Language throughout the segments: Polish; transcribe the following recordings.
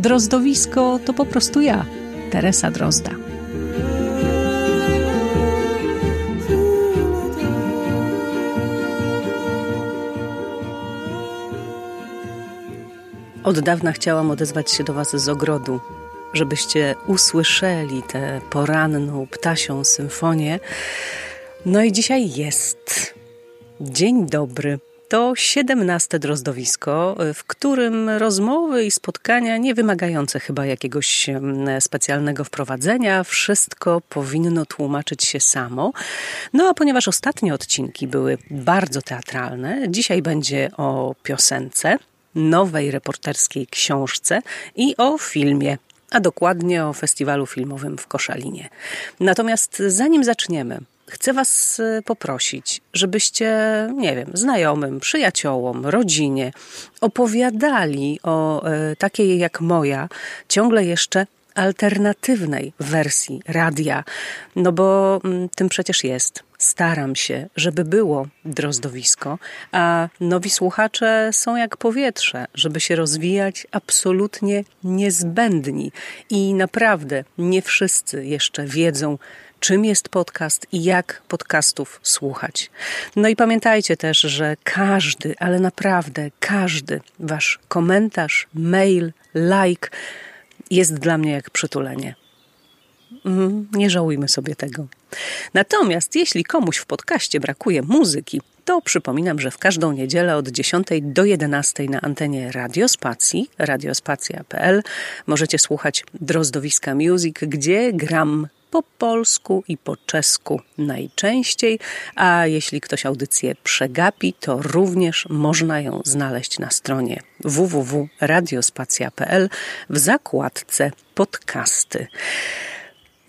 Drozdowisko to po prostu ja, Teresa Drozda. Od dawna chciałam odezwać się do Was z ogrodu, żebyście usłyszeli tę poranną ptasią symfonię. No i dzisiaj jest. Dzień dobry. To siedemnaste drozdowisko, w którym rozmowy i spotkania nie wymagające chyba jakiegoś specjalnego wprowadzenia, wszystko powinno tłumaczyć się samo. No a ponieważ ostatnie odcinki były bardzo teatralne, dzisiaj będzie o piosence, nowej reporterskiej książce i o filmie a dokładnie o festiwalu filmowym w Koszalinie. Natomiast zanim zaczniemy, chcę Was e, poprosić, żebyście, nie wiem, znajomym, przyjaciołom, rodzinie opowiadali o e, takiej jak moja, ciągle jeszcze alternatywnej wersji radia, no bo mm, tym przecież jest. Staram się, żeby było drozdowisko, a nowi słuchacze są jak powietrze, żeby się rozwijać absolutnie niezbędni i naprawdę nie wszyscy jeszcze wiedzą, czym jest podcast i jak podcastów słuchać. No i pamiętajcie też, że każdy, ale naprawdę każdy wasz komentarz, mail, like jest dla mnie jak przytulenie. Mhm, nie żałujmy sobie tego. Natomiast jeśli komuś w podcaście brakuje muzyki, to przypominam, że w każdą niedzielę od 10 do 11 na antenie Radiospacji, radiospacja.pl możecie słuchać Drozdowiska Music, gdzie gram po polsku i po czesku najczęściej, a jeśli ktoś audycję przegapi, to również można ją znaleźć na stronie www.radiospacja.pl w zakładce podcasty.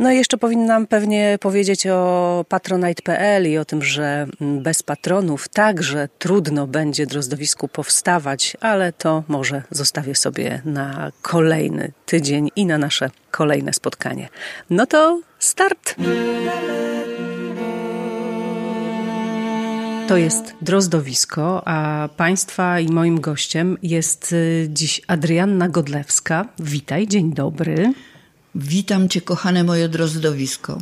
No i jeszcze powinnam pewnie powiedzieć o patronite.pl i o tym, że bez patronów także trudno będzie drozdowisku powstawać, ale to może zostawię sobie na kolejny tydzień i na nasze kolejne spotkanie. No to start! To jest Drozdowisko, a Państwa i moim gościem jest y, dziś Adrianna Godlewska. Witaj, dzień dobry. Witam Cię, kochane moje drozdowisko.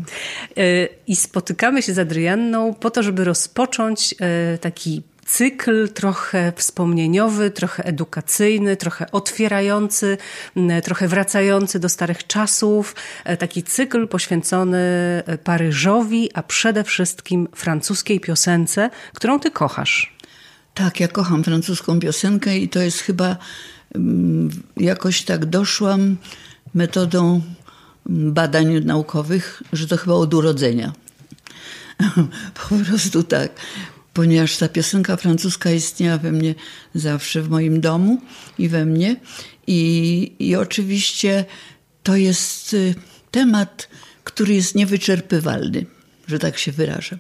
E, I spotykamy się z Adrianną po to, żeby rozpocząć e, taki cykl trochę wspomnieniowy, trochę edukacyjny, trochę otwierający, trochę wracający do starych czasów. E, taki cykl poświęcony Paryżowi, a przede wszystkim francuskiej piosence, którą Ty kochasz. Tak, ja kocham francuską piosenkę i to jest chyba mm, jakoś tak doszłam metodą badań naukowych, że to chyba od urodzenia. po prostu tak. Ponieważ ta piosenka francuska istniała we mnie zawsze w moim domu i we mnie. I, i oczywiście to jest y, temat, który jest niewyczerpywalny, że tak się wyrażę.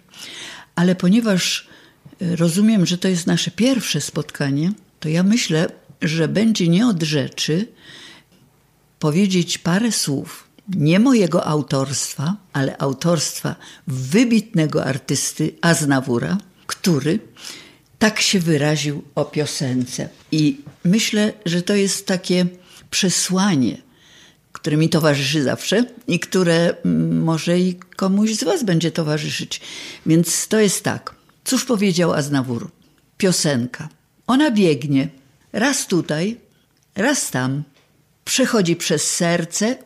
Ale ponieważ y, rozumiem, że to jest nasze pierwsze spotkanie, to ja myślę, że będzie nie od rzeczy powiedzieć parę słów nie mojego autorstwa, ale autorstwa wybitnego artysty Aznawura, który tak się wyraził o piosence. I myślę, że to jest takie przesłanie, które mi towarzyszy zawsze i które mm, może i komuś z Was będzie towarzyszyć. Więc to jest tak. Cóż powiedział Aznawur? Piosenka. Ona biegnie raz tutaj, raz tam, przechodzi przez serce,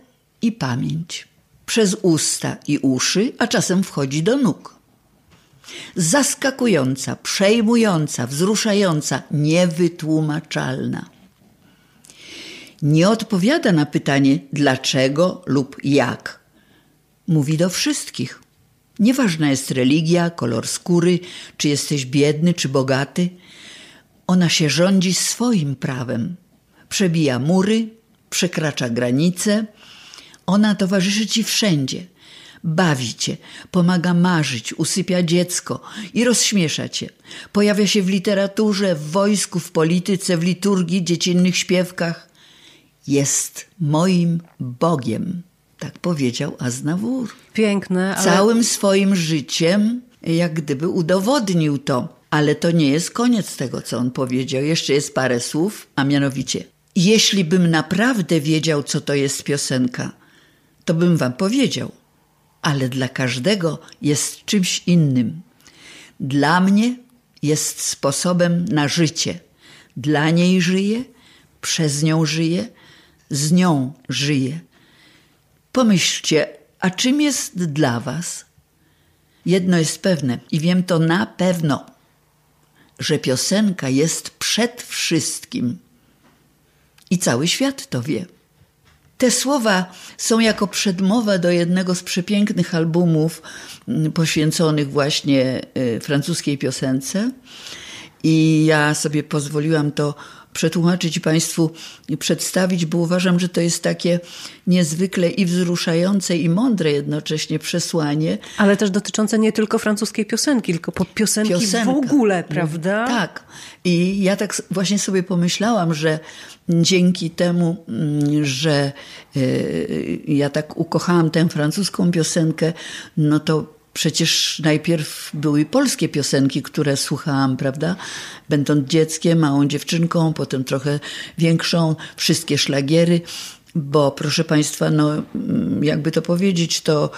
i pamięć, przez usta i uszy, a czasem wchodzi do nóg. Zaskakująca, przejmująca, wzruszająca, niewytłumaczalna. Nie odpowiada na pytanie dlaczego lub jak. Mówi do wszystkich. Nieważna jest religia, kolor skóry, czy jesteś biedny, czy bogaty. Ona się rządzi swoim prawem, przebija mury, przekracza granice. Ona towarzyszy ci wszędzie. Bawi cię, pomaga marzyć, usypia dziecko i rozśmiesza cię. Pojawia się w literaturze, w wojsku, w polityce, w liturgii, dziecinnych śpiewkach. Jest moim Bogiem, tak powiedział Aznawur. Piękne, ale... Całym swoim życiem, jak gdyby udowodnił to. Ale to nie jest koniec tego, co on powiedział. Jeszcze jest parę słów, a mianowicie, jeśli bym naprawdę wiedział, co to jest piosenka, to bym wam powiedział. Ale dla każdego jest czymś innym. Dla mnie jest sposobem na życie. Dla niej żyję, przez nią żyję, z nią żyję. Pomyślcie, a czym jest dla was? Jedno jest pewne i wiem to na pewno, że piosenka jest przed wszystkim. I cały świat to wie. Te słowa są jako przedmowa do jednego z przepięknych albumów mm, poświęconych właśnie y, francuskiej piosence. I ja sobie pozwoliłam to przetłumaczyć Państwu i przedstawić, bo uważam, że to jest takie niezwykle i wzruszające, i mądre jednocześnie przesłanie. Ale też dotyczące nie tylko francuskiej piosenki, tylko piosenki Piosenka. w ogóle, prawda? Tak. I ja tak właśnie sobie pomyślałam, że dzięki temu, mm, że y, ja tak ukochałam tę francuską piosenkę, no to Przecież najpierw były polskie piosenki, które słuchałam, prawda? Będąc dzieckiem, małą dziewczynką, potem trochę większą, wszystkie szlagiery, bo proszę Państwa, no jakby to powiedzieć, to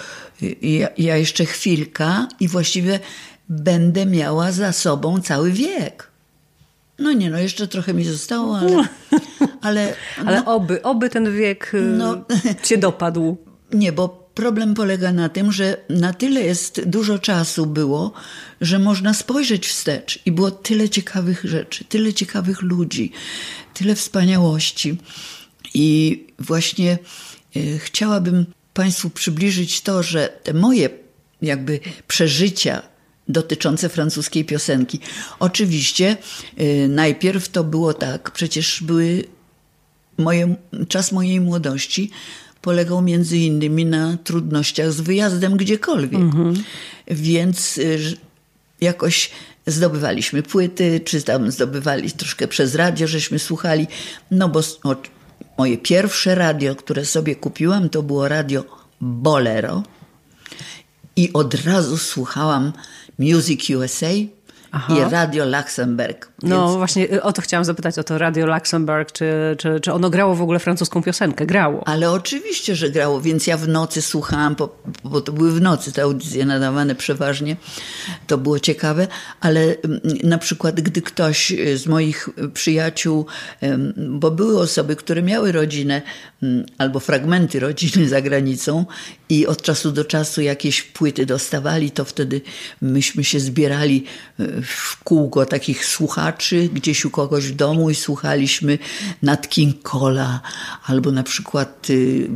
ja, ja jeszcze chwilka i właściwie będę miała za sobą cały wiek. No nie, no jeszcze trochę mi zostało, ale... Ale, no, ale oby, oby ten wiek no, cię dopadł. Nie, bo Problem polega na tym, że na tyle jest dużo czasu było, że można spojrzeć wstecz i było tyle ciekawych rzeczy, tyle ciekawych ludzi, tyle wspaniałości. I właśnie y, chciałabym Państwu przybliżyć to, że te moje jakby przeżycia dotyczące francuskiej piosenki. Oczywiście y, najpierw to było tak, przecież były moje, czas mojej młodości polegał między innymi na trudnościach z wyjazdem gdziekolwiek. Mhm. Więc y, jakoś zdobywaliśmy płyty, czy tam zdobywali troszkę przez radio, żeśmy słuchali. No bo o, moje pierwsze radio, które sobie kupiłam, to było radio Bolero. I od razu słuchałam Music USA Aha. i Radio Luxemburg. No Więc... właśnie y, o to chciałam zapytać, o to Radio Luxemburg, czy, czy, czy ono grało w ogóle francuską piosenkę? Grało. Ale oczywiście, że grało, więc ja w nocy słuchałam, bo, bo to były w nocy te audycje nadawane przeważnie, to było ciekawe, ale mm, na przykład gdy ktoś z moich przyjaciół, bo były osoby, które miały rodzinę mm, albo fragmenty rodziny za granicą i od czasu do czasu jakieś płyty dostawali, to wtedy myśmy się zbierali y, w kółko takich słuchaczy gdzieś u kogoś w domu i słuchaliśmy Nat King Cola albo na przykład y,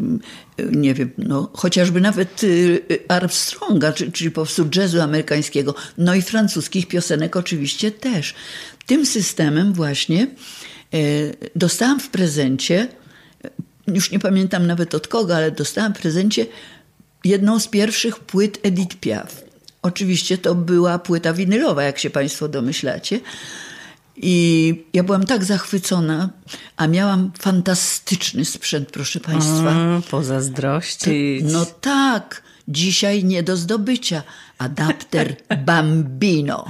nie wiem, no, chociażby nawet y, Armstronga, czyli po prostu jazzu amerykańskiego, no i francuskich piosenek oczywiście też. Tym systemem właśnie dostałam w prezencie, już nie pamiętam nawet od kogo, ale dostałam w prezencie jedną z pierwszych płyt Edith Piaf. Oczywiście to była płyta winylowa, jak się Państwo domyślacie. I ja byłam tak zachwycona, a miałam fantastyczny sprzęt, proszę Państwa. Mm, pozazdrościć. No tak, dzisiaj nie do zdobycia. Adapter Bambino.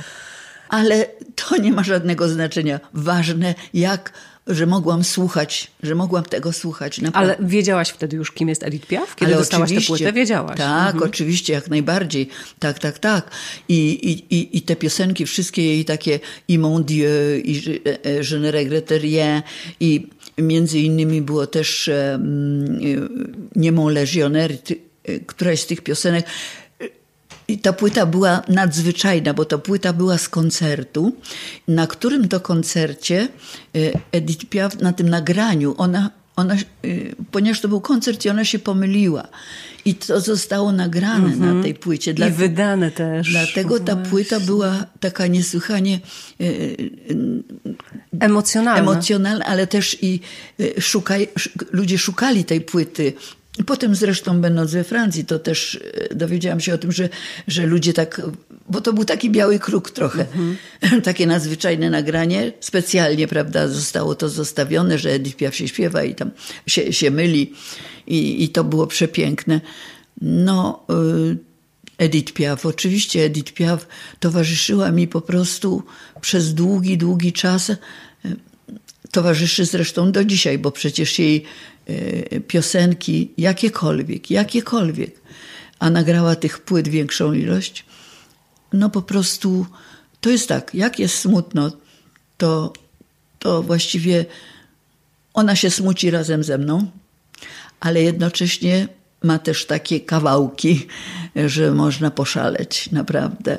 Ale to nie ma żadnego znaczenia. Ważne, jak że mogłam słuchać, że mogłam tego słuchać. Naprawdę. Ale wiedziałaś wtedy już, kim jest Edith Piaf? Kiedy Ale dostałaś tę płytę, wiedziałaś. Tak, mhm. oczywiście, jak najbardziej. Tak, tak, tak. I, i, i, i te piosenki, wszystkie jej takie i Mon Dieu, i Je ne regrette rien, i między innymi było też um, Nie mon légionnaire, któraś z tych piosenek i ta płyta była nadzwyczajna, bo to płyta była z koncertu, na którym to koncercie e, Edith Piaf, na tym nagraniu, ona, ona, y, ponieważ to był koncert i ona się pomyliła. I to zostało nagrane mm -hmm. na mhm. tej płycie. Dla, I wydane też. Dlatego ta płyta była taka niesłychanie y, emocjonalna. emocjonalna, ale też i szukaj, ludzie szukali tej płyty. Potem zresztą będąc we Francji, to też dowiedziałam się o tym, że, że ludzie tak, bo to był taki biały kruk trochę, mm -hmm. takie nadzwyczajne nagranie, specjalnie, prawda, zostało to zostawione, że Edith Piaf się śpiewa i tam się, się myli i, i to było przepiękne. No, y, Edith Piaf, oczywiście Edith Piaf towarzyszyła mi po prostu przez długi, długi czas. Towarzyszy zresztą do dzisiaj, bo przecież jej piosenki, jakiekolwiek, jakiekolwiek, a nagrała tych płyt większą ilość, no po prostu to jest tak, jak jest smutno, to, to właściwie ona się smuci razem ze mną, ale jednocześnie ma też takie kawałki, że można poszaleć naprawdę.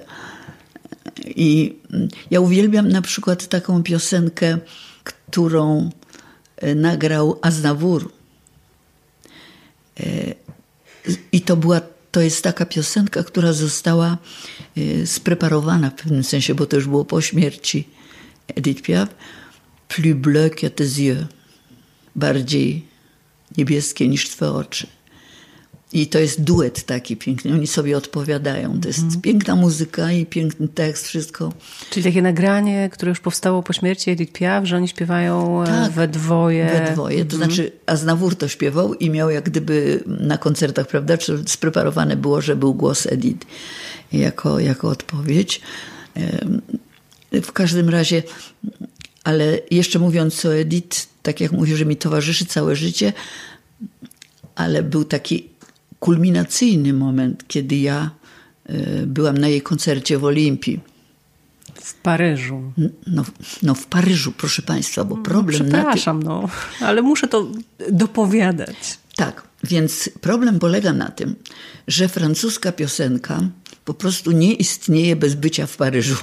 I ja uwielbiam na przykład taką piosenkę, którą nagrał Aznawur. E, I to była, to jest taka piosenka, która została e, spreparowana w pewnym sensie, bo to już było po śmierci Edith Piaf. Plus bleu que tes yeux. Bardziej niebieskie niż twoje oczy. I to jest duet taki piękny. Oni sobie odpowiadają. To jest mm. piękna muzyka i piękny tekst, wszystko. Czyli takie nagranie, które już powstało po śmierci Edith Piaf, że oni śpiewają e, tak, we dwoje. We dwoje. To mm. znaczy Aznawur to śpiewał i miał jak gdyby na koncertach, prawda, czy spreparowane było, że był głos Edith jako, jako odpowiedź. W każdym razie, ale jeszcze mówiąc o Edith, tak jak mówię, że mi towarzyszy całe życie, ale był taki kulminacyjny moment, kiedy ja e, byłam na jej koncercie w Olimpii. W Paryżu. No, no w Paryżu, proszę Państwa, bo problem... Przepraszam, tym... no, ale muszę to dopowiadać. Tak, więc problem polega na tym, że francuska piosenka po prostu nie istnieje bez bycia w Paryżu.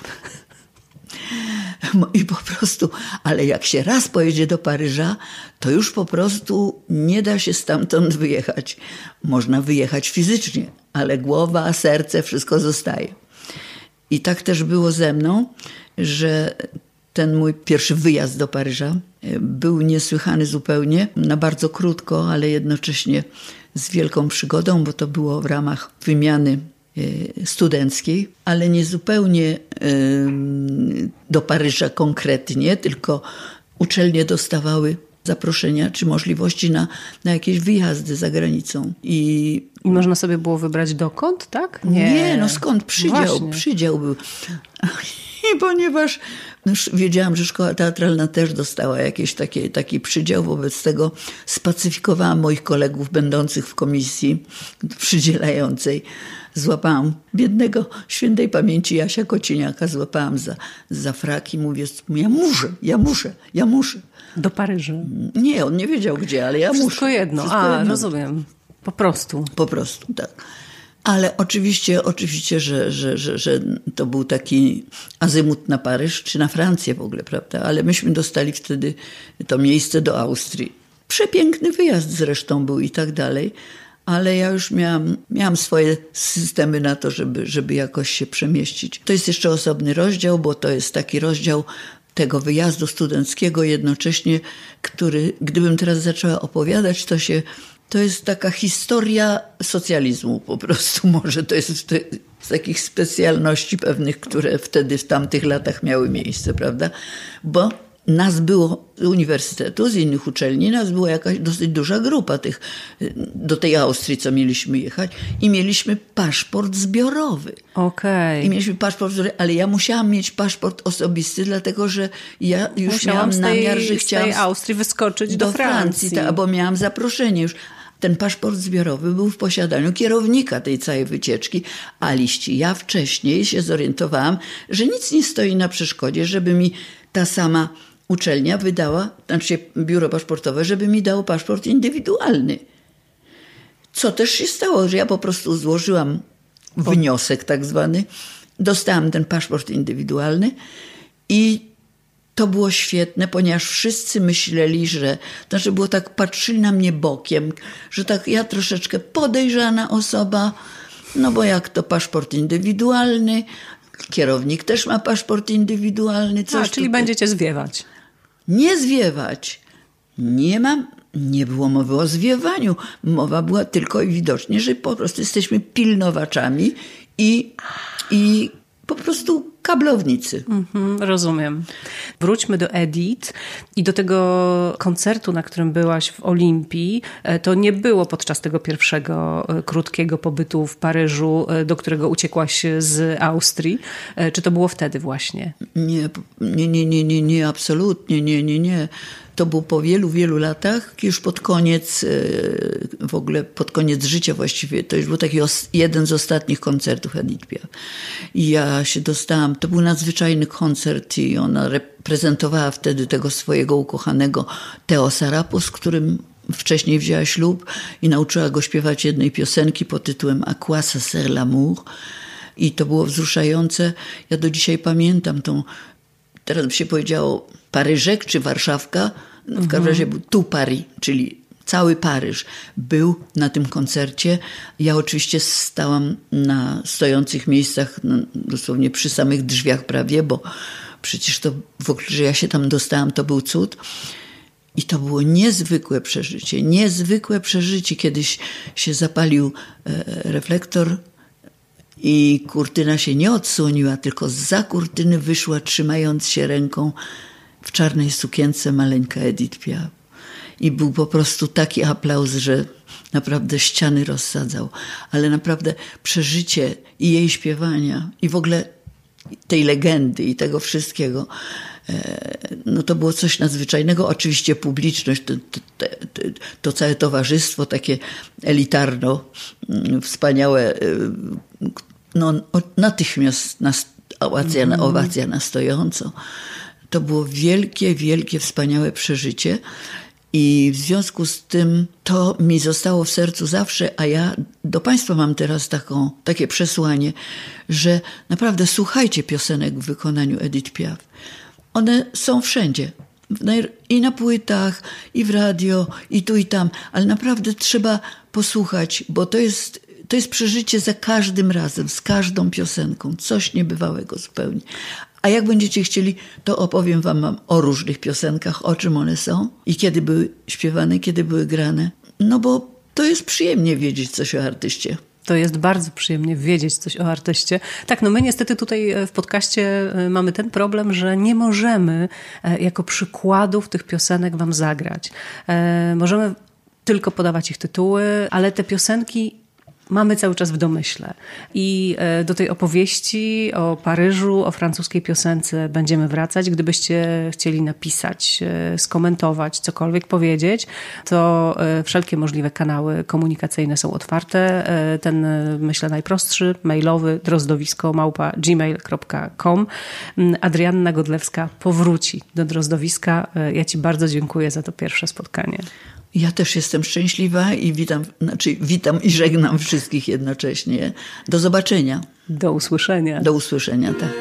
I po prostu, ale jak się raz pojedzie do Paryża, to już po prostu nie da się stamtąd wyjechać. Można wyjechać fizycznie, ale głowa, serce, wszystko zostaje. I tak też było ze mną, że ten mój pierwszy wyjazd do Paryża e, był niesłychany zupełnie, na bardzo krótko, ale jednocześnie z wielką przygodą, bo to było w ramach wymiany studenckiej, ale nie zupełnie do Paryża konkretnie, tylko uczelnie dostawały zaproszenia czy możliwości na, na jakieś wyjazdy za granicą. I, I można sobie było wybrać dokąd, tak? Nie, nie no skąd przydział, przydział był. I ponieważ no wiedziałam, że szkoła teatralna też dostała jakiś taki, taki przydział, wobec tego spacyfikowałam moich kolegów będących w komisji przydzielającej złapałam biednego świętej pamięci Jasia Kociniaka, złapałam za, za frak i mówię, ja muszę, ja muszę, ja muszę. Do Paryża? Nie, on nie wiedział gdzie, ale ja Wszystko muszę. Jedno. Wszystko A, jedno. rozumiem. Po prostu. Po prostu, tak. Ale oczywiście, oczywiście że, że, że, że to był taki azymut na Paryż, czy na Francję w ogóle, prawda? Ale myśmy dostali wtedy to miejsce do Austrii. Przepiękny wyjazd zresztą był i tak dalej ale ja już miałam, miałam swoje systemy na to, żeby, żeby jakoś się przemieścić. To jest jeszcze osobny rozdział, bo to jest taki rozdział tego wyjazdu studenckiego jednocześnie, który, gdybym teraz zaczęła opowiadać, to się to jest taka historia socjalizmu po prostu. Może to jest z takich specjalności pewnych, które wtedy w tamtych latach miały miejsce, prawda? Bo nas było z uniwersytetu, z innych uczelni, nas była jakaś dosyć duża grupa tych, do tej Austrii, co mieliśmy jechać i mieliśmy paszport zbiorowy. Okej. Okay. I mieliśmy paszport ale ja musiałam mieć paszport osobisty, dlatego że ja już Musiałam miałam tej, namiar, że chciałam z tej Austrii wyskoczyć do, do Francji. Francji, bo miałam zaproszenie już. Ten paszport zbiorowy był w posiadaniu kierownika tej całej wycieczki, a liści ja wcześniej się zorientowałam, że nic nie stoi na przeszkodzie, żeby mi ta sama uczelnia wydała, znaczy biuro paszportowe, żeby mi dało paszport indywidualny. Co też się stało, że ja po prostu złożyłam wniosek tak zwany, dostałam ten paszport indywidualny i to było świetne, ponieważ wszyscy myśleli, że, znaczy było tak, patrzyli na mnie bokiem, że tak ja troszeczkę podejrzana osoba, no bo jak to paszport indywidualny, kierownik też ma paszport indywidualny. Coś A, czyli tutaj. będziecie zwiewać. Nie zwiewać. Nie mam, nie było mowy o zwiewaniu. Mowa była tylko i widocznie, że po prostu jesteśmy pilnowaczami i, i po prostu kablownicy. Mhm, rozumiem. Wróćmy do Edith i do tego koncertu, na którym byłaś w Olimpii. E, to nie było podczas tego pierwszego e, krótkiego pobytu w Paryżu, e, do którego uciekłaś z Austrii. Czy to było wtedy właśnie? Nie, nie, nie, nie, nie, nie absolutnie, nie, nie, nie. To było po wielu, wielu latach, już pod koniec, w ogóle pod koniec życia właściwie. To już był taki jeden z ostatnich koncertów Edith Piaf. I ja się dostałam to był nadzwyczajny koncert i ona reprezentowała wtedy tego swojego ukochanego Teo Sarapu, z którym wcześniej wzięła ślub i nauczyła go śpiewać jednej piosenki pod tytułem A quoi ça sert l'amour? I to było wzruszające. Ja do dzisiaj pamiętam tą, teraz by się powiedziało Paryżek czy Warszawka, w każdym mhm. razie był tu Paris, czyli cały Paryż był na tym koncercie. Ja oczywiście stałam na stojących miejscach, no, dosłownie przy samych drzwiach prawie, bo przecież to w ogóle, że ja się tam dostałam, to był cud. I to było niezwykłe przeżycie, niezwykłe przeżycie. Kiedyś się zapalił e, reflektor i kurtyna się nie odsłoniła, tylko za kurtyny wyszła, trzymając się ręką w czarnej sukience maleńka Edith Piaf. I był po prostu taki aplauz, że naprawdę ściany rozsadzał. Ale naprawdę przeżycie i jej śpiewania, i w ogóle tej legendy i tego wszystkiego, e, no to było coś nadzwyczajnego. Oczywiście publiczność, to, to, to, to całe towarzystwo takie elitarno, mm, wspaniałe, e, no natychmiast nas, owacja, mm. owacja na stojąco. To było wielkie, wielkie, wspaniałe przeżycie. I w związku z tym to mi zostało w sercu zawsze, a ja do Państwa mam teraz taką, takie przesłanie, że naprawdę słuchajcie piosenek w wykonaniu Edith Piaf. One są wszędzie. I na płytach, i w radio, i tu, i tam, ale naprawdę trzeba posłuchać, bo to jest, to jest przeżycie za każdym razem, z każdą piosenką, coś niebywałego zupełnie. A jak będziecie chcieli, to opowiem wam o różnych piosenkach, o czym one są i kiedy były śpiewane, kiedy były grane. No bo to jest przyjemnie wiedzieć coś o artyście. To jest bardzo przyjemnie wiedzieć coś o artyście. Tak, no my niestety tutaj e, w podcaście e, mamy ten problem, że nie możemy e, jako przykładów tych piosenek wam zagrać. Możemy tylko podawać ich tytuły, ale te piosenki mamy cały czas w domyśle. I e, do tej opowieści o Paryżu, o francuskiej piosence będziemy wracać. Gdybyście chcieli napisać, e, skomentować, cokolwiek powiedzieć, to e, wszelkie możliwe kanały komunikacyjne są otwarte. Ten, myślę, najprostszy, mailowy, drozdowisko małpa gmail.com. Mm, Adrianna Godlewska powróci do drozdowiska. Ja Ci bardzo dziękuję za to pierwsze spotkanie. Ja też jestem szczęśliwa i witam, znaczy witam i żegnam wszystkich jednocześnie. Do zobaczenia. Do usłyszenia. Do usłyszenia, tak.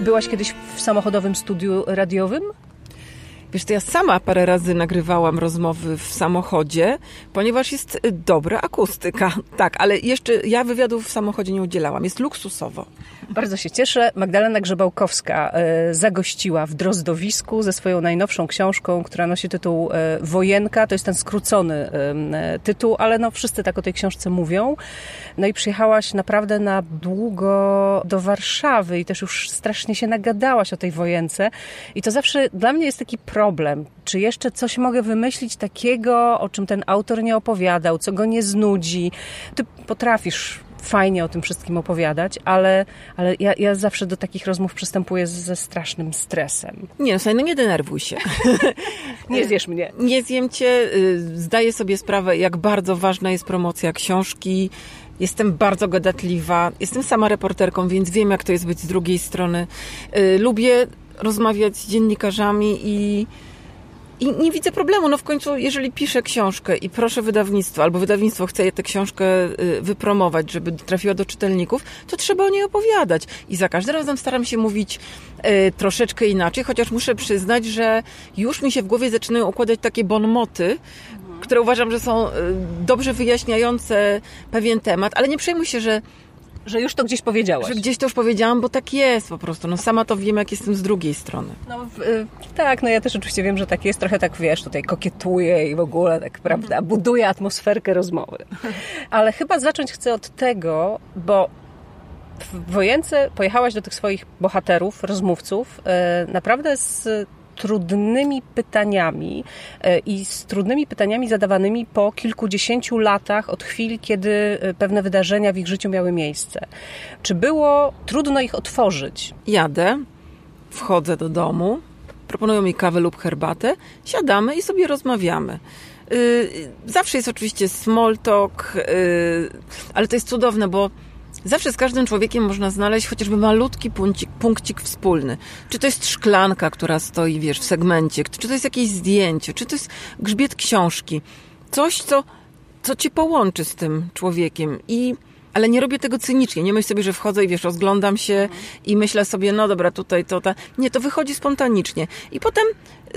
Byłaś kiedyś w samochodowym studiu radiowym? Wiesz, to ja sama parę razy nagrywałam rozmowy w samochodzie, ponieważ jest dobra akustyka. Tak, ale jeszcze ja wywiadów w samochodzie nie udzielałam. Jest luksusowo. Bardzo się cieszę. Magdalena Grzebałkowska e, zagościła w Drozdowisku ze swoją najnowszą książką, która nosi tytuł e, Wojenka. To jest ten skrócony e, tytuł, ale no wszyscy tak o tej książce mówią. No i przyjechałaś naprawdę na długo do Warszawy i też już strasznie się nagadałaś o tej wojence. I to zawsze dla mnie jest taki problem. Czy jeszcze coś mogę wymyślić takiego, o czym ten autor nie opowiadał, co go nie znudzi? Ty potrafisz fajnie o tym wszystkim opowiadać, ale, ale ja, ja zawsze do takich rozmów przystępuję ze strasznym stresem. Nie, no, no nie denerwuj się. nie zjesz mnie. Nie zjem cię. Y, zdaję sobie sprawę, jak bardzo ważna jest promocja książki. Jestem bardzo gadatliwa. Jestem sama reporterką, więc wiem, jak to jest być z drugiej strony. Y, lubię rozmawiać z dziennikarzami i i nie widzę problemu. No w końcu, jeżeli piszę książkę i proszę wydawnictwo, albo wydawnictwo chce tę książkę y, wypromować, żeby trafiła do czytelników, to trzeba o niej opowiadać. I za każdym razem staram się mówić y, troszeczkę inaczej, chociaż muszę przyznać, że już mi się w głowie zaczynają układać takie bonmoty, które uważam, że są y, dobrze wyjaśniające pewien temat, ale nie przejmuj się, że że już to gdzieś powiedziałaś. Że gdzieś to już powiedziałam, bo tak jest po prostu. No sama to wiem, jak jestem z drugiej strony. No, y, tak, no ja też oczywiście wiem, że tak jest. Trochę tak, wiesz, tutaj kokietuję i w ogóle tak, prawda, buduję atmosferkę rozmowy. Ale chyba zacząć chcę od tego, bo w Wojence pojechałaś do tych swoich bohaterów, rozmówców, y, naprawdę z trudnymi pytaniami e, i z trudnymi pytaniami zadawanymi po kilkudziesięciu latach od chwili, kiedy e, pewne wydarzenia w ich życiu miały miejsce. Czy było trudno ich otworzyć? Jadę, wchodzę do domu, proponują mi kawę lub herbatę, siadamy i sobie rozmawiamy. Y, zawsze jest oczywiście small talk, y, ale to jest cudowne, bo Zawsze z każdym człowiekiem można znaleźć chociażby malutki punkcik, punkcik wspólny. Czy to jest szklanka, która stoi, wiesz, w segmencie, czy to jest jakieś zdjęcie, czy to jest grzbiet książki. Coś, co, co cię połączy z tym człowiekiem. I ale nie robię tego cynicznie. Nie myślę sobie, że wchodzę i wiesz, rozglądam się i myślę sobie, no dobra, tutaj to, ta. Nie, to wychodzi spontanicznie. I potem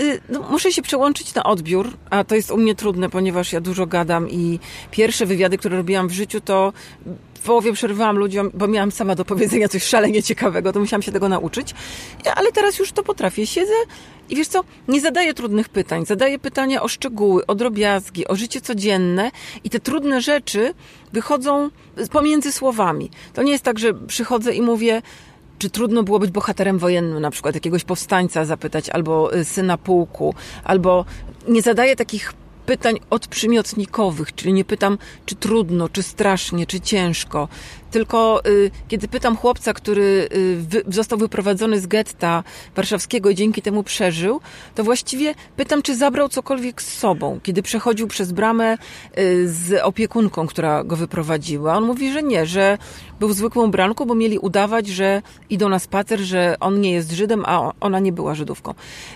y, no, muszę się przełączyć na odbiór, a to jest u mnie trudne, ponieważ ja dużo gadam i pierwsze wywiady, które robiłam w życiu, to połowie przerwałam ludziom, bo miałam sama do powiedzenia coś szalenie ciekawego, to musiałam się tego nauczyć. Ale teraz już to potrafię. Siedzę i wiesz co, nie zadaję trudnych pytań. Zadaję pytania o szczegóły, o drobiazgi, o życie codzienne i te trudne rzeczy wychodzą pomiędzy słowami. To nie jest tak, że przychodzę i mówię, czy trudno było być bohaterem wojennym, na przykład jakiegoś powstańca zapytać, albo y, syna pułku, albo nie zadaję takich pytań odprzymiotnikowych, czyli nie pytam, czy trudno, czy strasznie, czy ciężko, tylko y, kiedy pytam chłopca, który y, wy, został wyprowadzony z getta warszawskiego i dzięki temu przeżył, to właściwie pytam, czy zabrał cokolwiek z sobą. Kiedy przechodził przez bramę y, z opiekunką, która go wyprowadziła, on mówi, że nie, że był w zwykłym branku, bo mieli udawać, że idą na spacer, że on nie jest Żydem, a ona nie była Żydówką.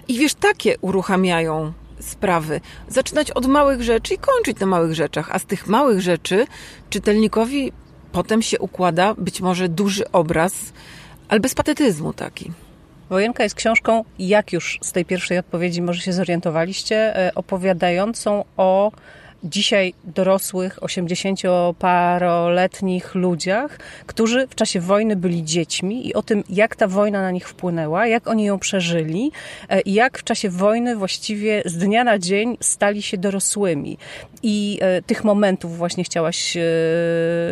I wiesz, takie uruchamiają sprawy. Zaczynać od małych rzeczy i kończyć na małych rzeczach, a z tych małych rzeczy czytelnikowi potem się układa być może duży obraz, ale bez patetyzmu taki. Wojenka jest książką, jak już z tej pierwszej odpowiedzi może się zorientowaliście, e, opowiadającą o dzisiaj dorosłych, 80-paroletnich ludziach, którzy w czasie wojny byli dziećmi i o tym, jak ta wojna na nich wpłynęła, jak oni ją przeżyli e, i jak w czasie wojny właściwie z dnia na dzień stali się dorosłymi. I e, tych momentów właśnie chciałaś e,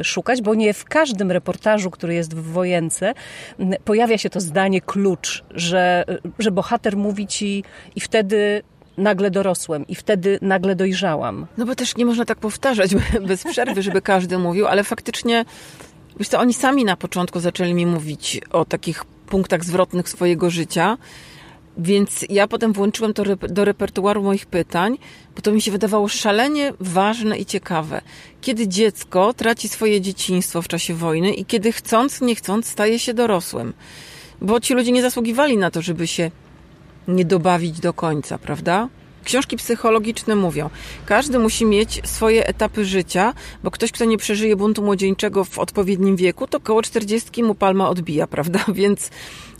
szukać, bo nie w każdym reportażu, który jest w wojence, pojawia się to zdanie klucz, że, że bohater mówi ci i wtedy nagle dorosłem i wtedy nagle dojrzałam. No bo też nie można tak powtarzać bez przerwy, żeby każdy mówił, ale faktycznie, wiesz co, oni sami na początku zaczęli mi mówić o takich punktach zwrotnych swojego życia, więc ja potem włączyłem to do repertuaru moich pytań, bo to mi się wydawało szalenie ważne i ciekawe. Kiedy dziecko traci swoje dzieciństwo w czasie wojny i kiedy chcąc, nie chcąc, staje się dorosłym. Bo ci ludzie nie zasługiwali na to, żeby się nie dobawić do końca, prawda? Książki psychologiczne mówią, każdy musi mieć swoje etapy życia, bo ktoś, kto nie przeżyje buntu młodzieńczego w odpowiednim wieku, to koło 40 mu palma odbija, prawda? Więc,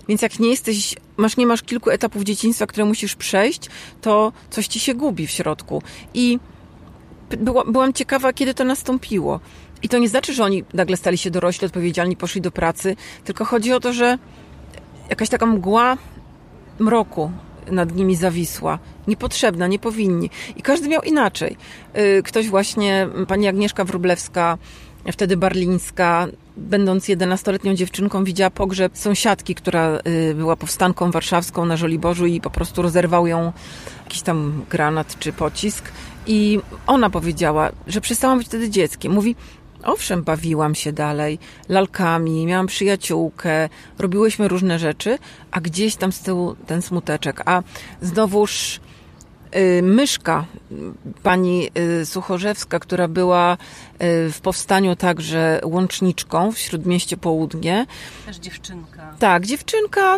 więc jak nie jesteś, masz, nie masz kilku etapów dzieciństwa, które musisz przejść, to coś ci się gubi w środku. I była, byłam ciekawa, kiedy to nastąpiło. I to nie znaczy, że oni nagle stali się dorośli, odpowiedzialni, poszli do pracy, tylko chodzi o to, że jakaś taka mgła mroku nad nimi zawisła. Niepotrzebna, nie powinni. I każdy miał inaczej. Y, ktoś właśnie, pani Agnieszka Wróblewska, wtedy barlińska, będąc 11-letnią dziewczynką, widziała pogrzeb sąsiadki, która y, była powstanką warszawską na Żoliborzu i po prostu rozerwał ją jakiś tam granat czy pocisk. I ona powiedziała, że przestałam być wtedy dzieckiem. Mówi, Owszem, bawiłam się dalej, lalkami, miałam przyjaciółkę, robiłyśmy różne rzeczy, a gdzieś tam z tyłu ten smuteczek. A znowuż Myszka, pani y, Suchorzewska, która była y, w powstaniu także łączniczką w Śródmieście Południe. Też dziewczynka. Tak, dziewczynka,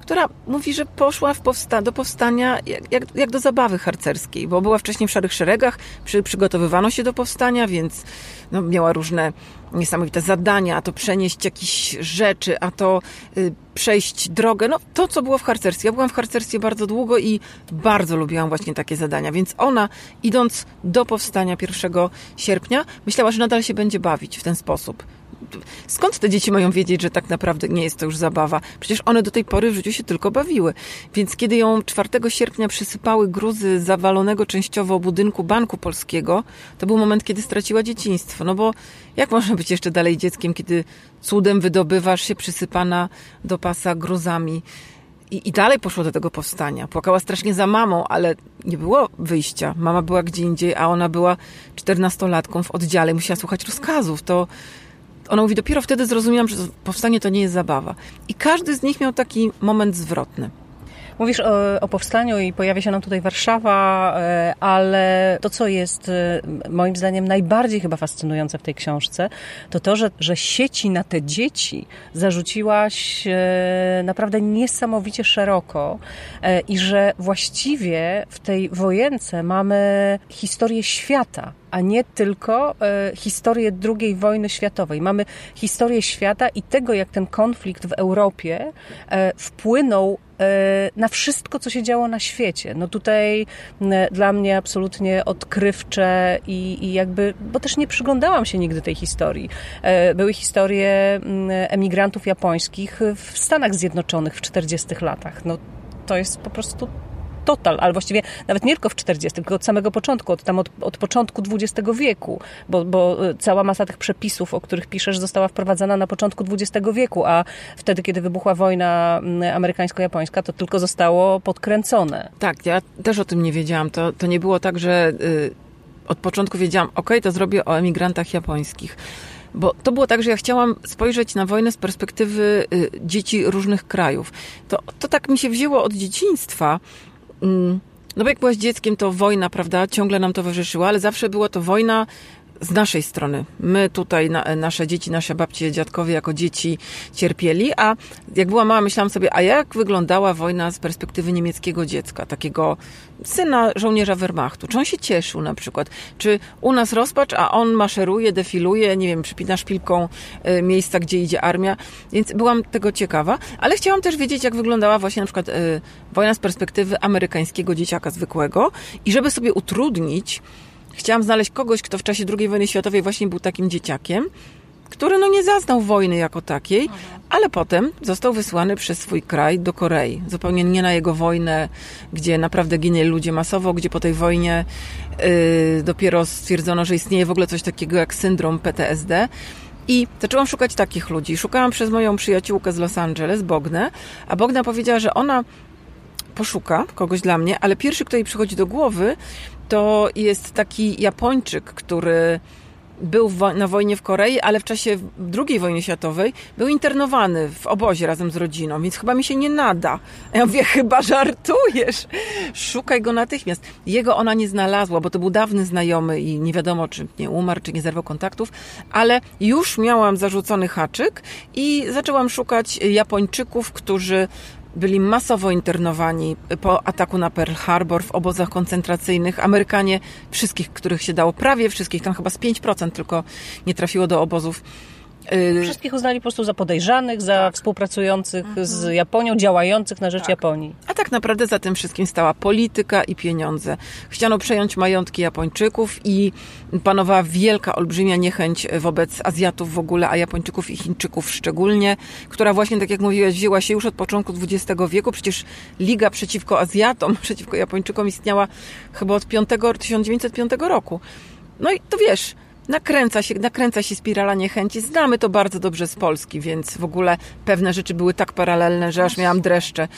która mówi, że poszła powsta do powstania jak, jak, jak, do zabawy harcerskiej, bo była wcześniej w Szarych Szeregach, przy, przygotowywano się do powstania, więc no, miała różne niesamowite zadania, a to przenieść jakieś rzeczy, a to y, przejść drogę. No to, co było w harcerstwie. Ja byłam w harcerstwie bardzo długo i bardzo lubiłam właśnie takie zadania. Więc ona, idąc do powstania 1 sierpnia, myślała, że nadal się będzie bawić w ten sposób skąd te dzieci mają wiedzieć, że tak naprawdę nie jest to już zabawa? Przecież one do tej pory w życiu się tylko bawiły. Więc kiedy ją 4 sierpnia przysypały gruzy zawalonego częściowo budynku Banku Polskiego, to był moment, kiedy straciła dzieciństwo. No bo jak można być jeszcze dalej dzieckiem, kiedy cudem wydobywasz się przysypana do pasa gruzami? I, I dalej poszło do tego powstania. Płakała strasznie za mamą, ale nie było wyjścia. Mama była gdzie indziej, a ona była czternastolatką w oddziale. Musiała słuchać rozkazów. To ona mówi, dopiero wtedy zrozumiałam, że powstanie to nie jest zabawa. I każdy z nich miał taki moment zwrotny. Mówisz o, o, powstaniu i pojawia się nam tutaj Warszawa, e, ale to, co jest e, moim zdaniem najbardziej chyba fascynujące w tej książce, to to, że, że sieci na te dzieci zarzuciłaś e, naprawdę niesamowicie szeroko i że właściwie w tej wojence mamy historię świata, a nie tylko e, historię II wojny światowej. Mamy historię świata i tego, jak ten konflikt w Europie e, wpłynął e, na wszystko, co się działo na świecie. No tutaj dla mnie absolutnie odkrywcze i, i jakby, bo też nie przyglądałam się nigdy tej historii. Były historie emigrantów japońskich w Stanach Zjednoczonych w 40 latach. No to jest po prostu total, ale właściwie nawet nie tylko w 40, tylko od samego początku, od, tam od, od początku XX wieku, bo, bo e, cała masa tych przepisów, o których piszesz, została wprowadzana na początku XX wieku, a wtedy, kiedy wybuchła wojna amerykańsko-japońska, to tylko zostało podkręcone. Tak, ja też o tym nie wiedziałam. To, to nie było tak, że y, od początku wiedziałam, ok, to zrobię o emigrantach japońskich. Bo to było tak, że ja chciałam spojrzeć na wojnę z perspektywy y, dzieci różnych krajów. To, to tak mi się wzięło od dzieciństwa, no bo jak byłaś dzieckiem, to wojna, prawda, ciągle nam towarzyszyła, ale zawsze była to wojna z naszej strony. My tutaj, na, nasze dzieci, nasze babcie, dziadkowie jako dzieci cierpieli, a jak była mała, myślałam sobie, a jak wyglądała wojna z perspektywy niemieckiego dziecka, takiego syna żołnierza Wehrmachtu? Czy on się cieszył na przykład? Czy u nas rozpacz, a on maszeruje, defiluje, nie wiem, przypina szpilką y, miejsca, gdzie idzie armia? Więc byłam tego ciekawa, ale chciałam też wiedzieć, jak wyglądała właśnie na przykład y, wojna z perspektywy amerykańskiego dzieciaka zwykłego i żeby sobie utrudnić Chciałam znaleźć kogoś, kto w czasie II wojny światowej właśnie był takim dzieciakiem, który no nie zaznał wojny jako takiej, ale potem został wysłany przez swój kraj do Korei. Zupełnie nie na jego wojnę, gdzie naprawdę ginęli ludzie masowo, gdzie po tej wojnie yy, dopiero stwierdzono, że istnieje w ogóle coś takiego jak syndrom PTSD. I zaczęłam szukać takich ludzi. Szukałam przez moją przyjaciółkę z Los Angeles, Bognę, a Bogna powiedziała, że ona poszuka kogoś dla mnie, ale pierwszy, kto jej przychodzi do głowy, to jest taki Japończyk, który był na wojnie w Korei, ale w czasie II wojny światowej był internowany w obozie razem z rodziną, więc chyba mi się nie nada. Ja mówię, chyba żartujesz. Szukaj go natychmiast. Jego ona nie znalazła, bo to był dawny znajomy i nie wiadomo, czy nie umarł, czy nie zerwał kontaktów, ale już miałam zarzucony haczyk i zaczęłam szukać Japończyków, którzy byli masowo internowani po ataku na Pearl Harbor w obozach koncentracyjnych. Amerykanie, wszystkich, których się dało, prawie wszystkich, tam chyba z 5% tylko nie trafiło do obozów Wszystkich uznali po prostu za podejrzanych, za tak. współpracujących mhm. z Japonią, działających na rzecz tak. Japonii. A tak naprawdę za tym wszystkim stała polityka i pieniądze. Chciano przejąć majątki Japończyków i panowała wielka, olbrzymia niechęć wobec Azjatów w ogóle, a Japończyków i Chińczyków szczególnie, która właśnie, tak jak mówiłeś, wzięła się już od początku XX wieku. Przecież Liga przeciwko Azjatom, przeciwko Japończykom istniała chyba od 5, 1905 roku. No i to wiesz, nakręca się, nakręca się spirala niechęci. Znamy to bardzo dobrze z Polski, więc w ogóle pewne rzeczy były tak paralelne, że aż miałam dreszcze.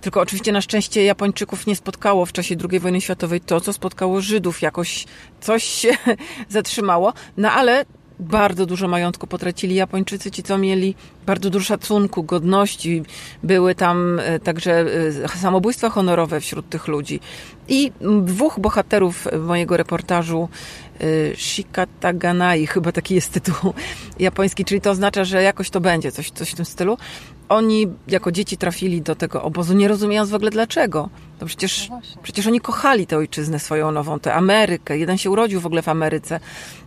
Tylko oczywiście na szczęście Japończyków nie spotkało w czasie II wojny światowej to, co spotkało Żydów. Jakoś coś się zatrzymało. No ale bardzo dużo majątku potracili. Japończycy ci, co mieli bardzo dużo szacunku, godności. Były tam e, także e, samobójstwa honorowe wśród tych ludzi. I dwóch bohaterów mojego reportażu e, Shikataganai, chyba taki jest tytuł japoński, czyli to oznacza, że jakoś to będzie, coś, coś w tym stylu. Oni jako dzieci trafili do tego obozu, nie rozumiejąc w ogóle dlaczego. To przecież, no przecież oni kochali tę ojczyznę swoją nową, tę Amerykę. Jeden się urodził w ogóle w Ameryce.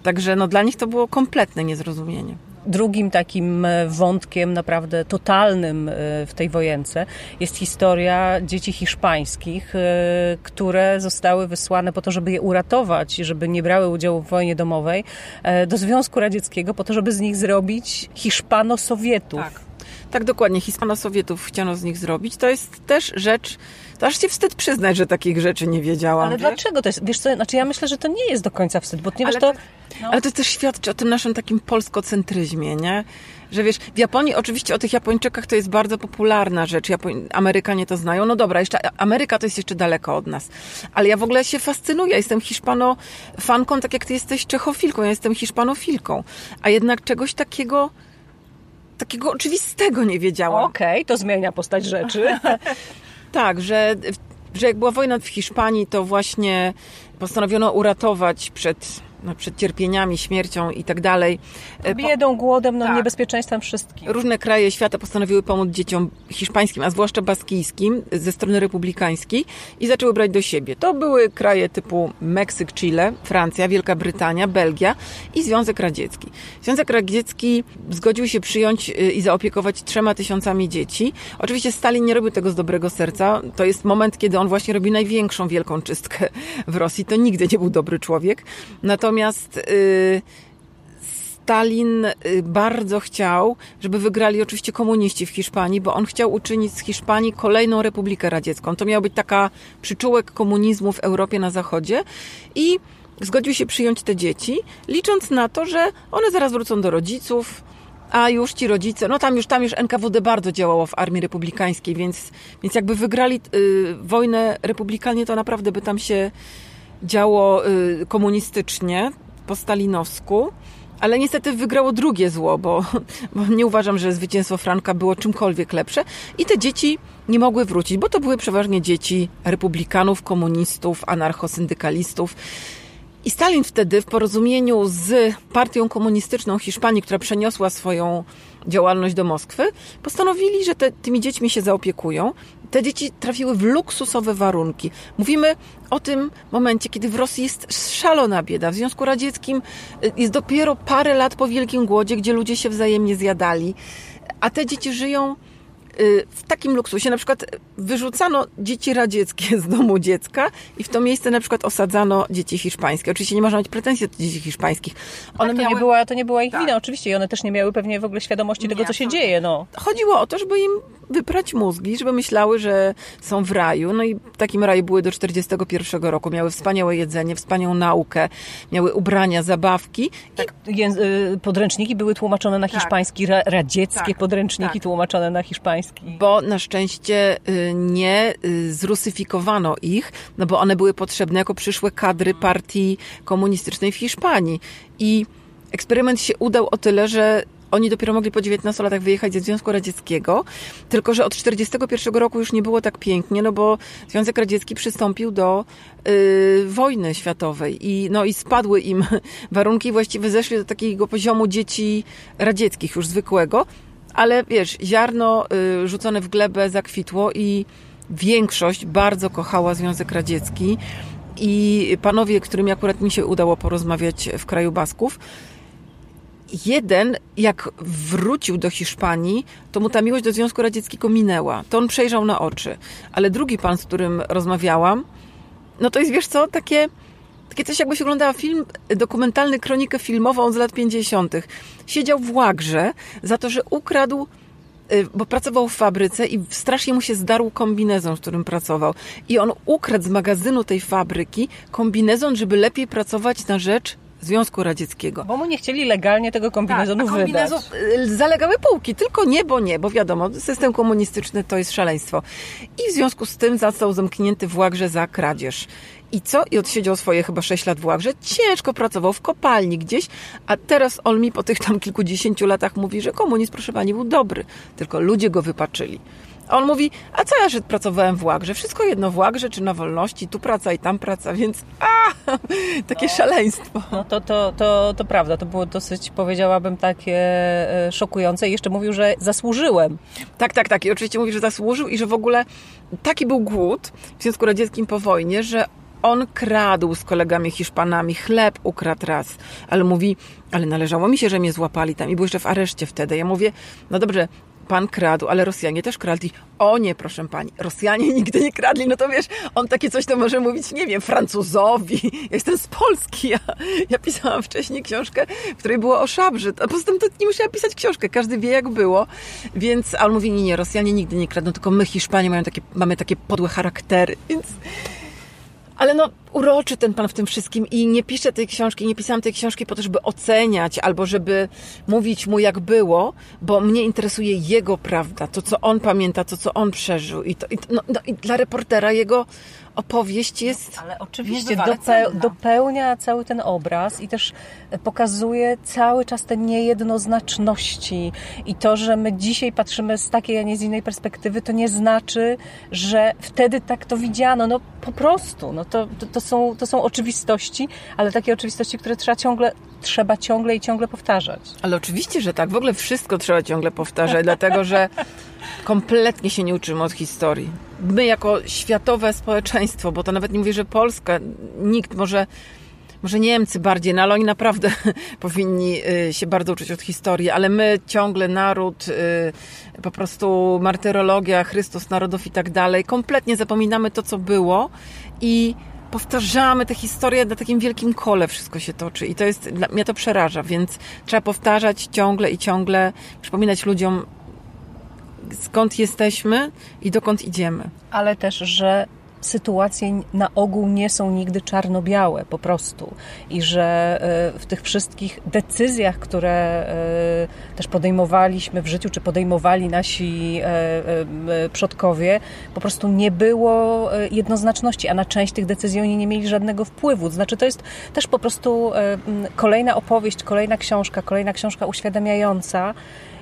Także no, dla nich to było kompletne niezrozumienie. Drugim takim e, wątkiem naprawdę totalnym e, w tej wojence jest historia dzieci hiszpańskich, e, które zostały wysłane po to, żeby je uratować, żeby nie brały udziału w wojnie domowej do Związku Radzieckiego, po to, żeby z nich zrobić Hiszpano-Sowietów. Tak. Tak, dokładnie. Hiszpano-Sowietów chciano z nich zrobić. To jest też rzecz, to aż się wstyd przyznać, że takich rzeczy nie wiedziałam. Ale wiesz? dlaczego to jest? Wiesz co, znaczy ja myślę, że to nie jest do końca wstyd, bo ponieważ ale to... No. Ale to też świadczy o tym naszym takim polskocentryzmie, nie? Że wiesz, w Japonii oczywiście o tych Japończykach to jest bardzo popularna rzecz. Japoń... Amerykanie to znają. No dobra, jeszcze Ameryka to jest jeszcze daleko od nas. Ale ja w ogóle się fascynuję. Jestem hiszpano-fanką, tak jak ty jesteś czechofilką. Ja jestem hiszpanofilką. A jednak czegoś takiego takiego oczywistego nie wiedziałam. Okej, okay, to zmienia postać rzeczy. tak, że, że jak była wojna w Hiszpanii, to właśnie postanowiono uratować przed no, przed cierpieniami, śmiercią i tak dalej. E, Biedą, głodem, no, tak. niebezpieczeństwem wszystkim. Różne kraje świata postanowiły pomóc dzieciom hiszpańskim, a zwłaszcza baskijskim, ze strony republikańskiej i zaczęły brać do siebie. To były kraje typu Meksyk, Chile, Francja, Wielka Brytania, Belgia i Związek Radziecki. Związek Radziecki zgodził się przyjąć y, i zaopiekować trzema tysiącami dzieci. Oczywiście Stalin nie robił tego z dobrego serca. To jest moment, kiedy on właśnie robi największą wielką czystkę w Rosji. To nigdy nie był dobry człowiek. Natomiast Natomiast y, Stalin y, bardzo chciał, żeby wygrali oczywiście komuniści w Hiszpanii, bo on chciał uczynić z Hiszpanii kolejną Republikę Radziecką. To miała być taka przyczółek komunizmu w Europie na Zachodzie i zgodził się przyjąć te dzieci, licząc na to, że one zaraz wrócą do rodziców, a już ci rodzice, no tam już, tam już NKWD bardzo działało w armii republikańskiej, więc, więc jakby wygrali y, wojnę republikanie, to naprawdę by tam się działo y, komunistycznie, po stalinowsku. Ale niestety wygrało drugie zło, bo, bo nie uważam, że zwycięstwo Franka było czymkolwiek lepsze. I te dzieci nie mogły wrócić, bo to były przeważnie dzieci republikanów, komunistów, anarchosyndykalistów. I Stalin wtedy w porozumieniu z partią komunistyczną Hiszpanii, która przeniosła swoją działalność do Moskwy, postanowili, że te, tymi dziećmi się zaopiekują. Te dzieci trafiły w luksusowe warunki. Mówimy o tym momencie, kiedy w Rosji jest szalona bieda. W Związku Radzieckim y, jest dopiero parę lat po Wielkim Głodzie, gdzie ludzie się wzajemnie zjadali, a te dzieci żyją Y, w takim luksusie. Na przykład wyrzucano dzieci radzieckie z domu dziecka i w to miejsce na przykład osadzano dzieci hiszpańskie. Oczywiście nie można mieć pretensji do dzieci hiszpańskich. One tak, to, miały... nie była, to nie była ich tak. wina, oczywiście. I one też nie miały pewnie w ogóle świadomości tego, co się dzieje. No. Chodziło o to, żeby im wyprać mózgi, żeby myślały, że są w raju. No i w takim raju były do 41 roku. Miały wspaniałe jedzenie, wspaniałą naukę, miały ubrania, zabawki. Tak, i... Y, podręczniki były tłumaczone na tak. hiszpański, radzieckie tak. podręczniki tak. tłumaczone na hiszpański bo na szczęście y, nie y, zrusyfikowano ich, no bo one były potrzebne jako przyszłe kadry partii komunistycznej w Hiszpanii. I eksperyment się udał o tyle, że oni dopiero mogli po 19 latach wyjechać ze Związku Radzieckiego, tylko że od 1941 roku już nie było tak pięknie, no bo Związek Radziecki przystąpił do y, wojny światowej i, no, i spadły im warunki, właściwie zeszli do takiego poziomu dzieci radzieckich, już zwykłego, ale wiesz, ziarno y, rzucone w glebę zakwitło i większość bardzo kochała Związek Radziecki i panowie, którymi akurat mi się udało porozmawiać w kraju Basków, jeden, jak wrócił do Hiszpanii, to mu ta miłość do Związku Radzieckiego minęła. To on przejrzał na oczy. Ale drugi pan, z którym rozmawiałam, no to jest, wiesz co, takie takie coś jakbyś oglądała film dokumentalny, kronikę filmową z lat 50. Siedział w łagrze za to, że ukradł y, bo pracował w fabryce i strasznie mu się zdarł kombinezon, w którym pracował. I on ukradł z magazynu tej fabryki kombinezon, żeby lepiej pracować na rzecz Związku Radzieckiego. Bo mu nie chcieli legalnie tego kombinezonu tak, wydać. Y, zalegały półki, tylko nie, bo nie, bo wiadomo, system komunistyczny to jest szaleństwo. I w związku z tym został zamknięty w Łagrze za kradzież. I co? I odsiedział swoje chyba 6 lat w Łagrze. Ciężko pracował w kopalni gdzieś, a teraz on mi po tych tam kilkudziesięciu latach mówi, że komunizm, proszę pani, był dobry. Tylko ludzie go wypaczyli. A on mówi, a co ja, że pracowałem w Łagrze? Wszystko jedno w Łagrze czy na wolności, tu praca i tam praca, więc a, takie no, szaleństwo. No to, to, to, to prawda, to było dosyć, powiedziałabym, takie e, szokujące. I jeszcze mówił, że zasłużyłem. Tak, tak, tak. I oczywiście mówi, że zasłużył i że w ogóle taki był głód w Związku Radzieckim po wojnie, że on kradł z kolegami Hiszpanami, chleb ukradł raz, ale mówi, ale należało mi się, że mnie złapali tam i był jeszcze w areszcie wtedy. Ja mówię, no dobrze, pan kradł, ale Rosjanie też kradli. O nie, proszę pani, Rosjanie nigdy nie kradli. No to wiesz, on takie coś to może mówić, nie wiem, Francuzowi. Ja jestem z Polski. Ja, ja pisałam wcześniej książkę, w której było o szabrze. A poza tym to nie musiała pisać książkę. Każdy wie, jak było. Więc, a on mówi, nie, nie, Rosjanie nigdy nie kradną, tylko my, Hiszpanie, mają takie, mamy takie podłe charaktery. Więc ale no, uroczy ten pan w tym wszystkim i nie piszę tej książki, nie pisałam tej książki po to, żeby oceniać albo żeby mówić mu jak było, bo mnie interesuje jego prawda, to co on pamięta, to co on przeżył i, to, i, no, no, i dla reportera jego opowieść jest. Ale oczywiście dopeł, dopełnia cały ten obraz i też pokazuje cały czas te niejednoznaczności. I to, że my dzisiaj patrzymy z takiej, a nie z innej perspektywy, to nie znaczy, że wtedy tak to widziano. No po prostu. No to, to, to są, to są oczywistości, ale takie oczywistości, które trzeba ciągle, trzeba ciągle i ciągle powtarzać. Ale oczywiście, że tak. W ogóle wszystko trzeba ciągle powtarzać, dlatego że kompletnie się nie uczymy od historii. My jako światowe społeczeństwo, bo to nawet nie mówię, że Polska, nikt może może Niemcy bardziej, no ale oni naprawdę powinni y, się bardzo uczyć od historii, ale my ciągle naród, y, po prostu martyrologia, Chrystus, narodów i tak dalej, kompletnie zapominamy to, co było i powtarzamy te historie na takim wielkim kole wszystko się toczy i to jest, mnie to przeraża, więc trzeba powtarzać ciągle i ciągle, przypominać ludziom skąd jesteśmy i dokąd idziemy. Ale też, że sytuacje na ogół nie są nigdy czarno-białe po prostu i że e, w tych wszystkich decyzjach, które e, też podejmowaliśmy w życiu, czy podejmowali nasi e, przodkowie, po prostu nie było jednoznaczności, a na część tych decyzji oni nie mieli żadnego wpływu. Znaczy to jest też po prostu kolejna opowieść, kolejna książka, kolejna książka uświadamiająca,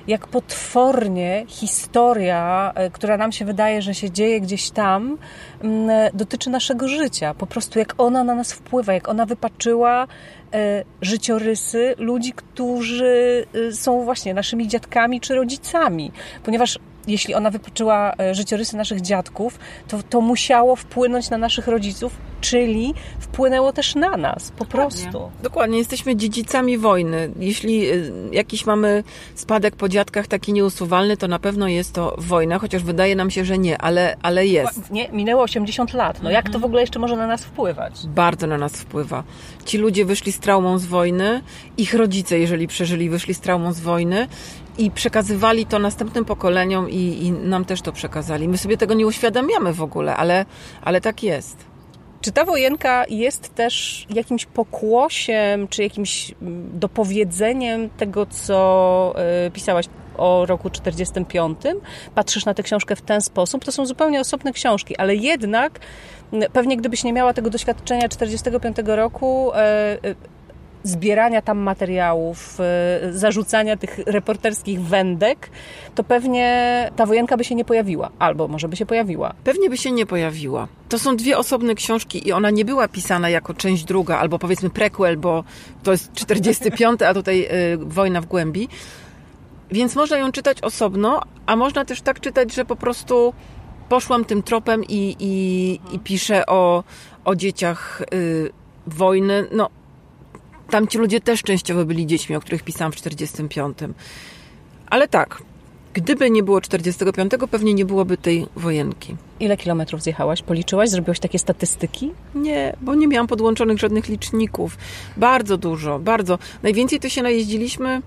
jak potwornie historia, e, która nam się wydaje, że się dzieje gdzieś tam, mm, e, dotyczy naszego życia. Po prostu jak ona na nas wpływa, jak ona wypaczyła e, życiorysy ludzi, którzy są właśnie naszymi dziadkami czy rodzicami. Ponieważ jeśli ona wypaczyła życiorysy naszych dziadków, to to musiało wpłynąć na naszych rodziców, czyli wpłynęło też na nas, po Dokładnie. prostu. Dokładnie, jesteśmy dziedzicami wojny. Jeśli y, jakiś mamy spadek po dziadkach taki nieusuwalny, to na pewno jest to wojna, chociaż wydaje nam się, że nie, ale, ale jest. Nie, minęło 80 lat. No mhm. jak to w ogóle jeszcze może na nas wpływać? Bardzo na nas wpływa. Ci ludzie wyszli z traumą z wojny, ich rodzice, jeżeli przeżyli, wyszli z traumą z wojny i przekazywali to następnym pokoleniom i, i, nam też to przekazali. My sobie tego nie uświadamiamy w ogóle, ale, ale tak jest. Czy ta wojenka jest też jakimś pokłosiem, czy jakimś mm, dopowiedzeniem tego, co e, pisałaś o roku 45? Patrzysz na tę książkę w ten sposób? To są zupełnie osobne książki, ale jednak pewnie gdybyś nie miała tego doświadczenia 45 roku, e, e, zbierania tam materiałów, y, zarzucania tych reporterskich wędek, to pewnie ta wojenka by się nie pojawiła. Albo może by się pojawiła. Pewnie by się nie pojawiła. To są dwie osobne książki i ona nie była pisana jako część druga, albo powiedzmy prequel, bo to jest 45, a tutaj y, Wojna w głębi. Więc można ją czytać osobno, a można też tak czytać, że po prostu poszłam tym tropem i, i, i piszę o, o dzieciach y, wojny. No, tamci ludzie też częściowo byli dziećmi, o których pisałam w 45. Ale tak, gdyby nie było 45, pewnie nie byłoby tej wojenki. Ile kilometrów zjechałaś? Policzyłaś? Zrobiłaś takie statystyki? Nie, bo nie miałam podłączonych żadnych liczników. Bardzo dużo, bardzo. Najwięcej to się najeździliśmy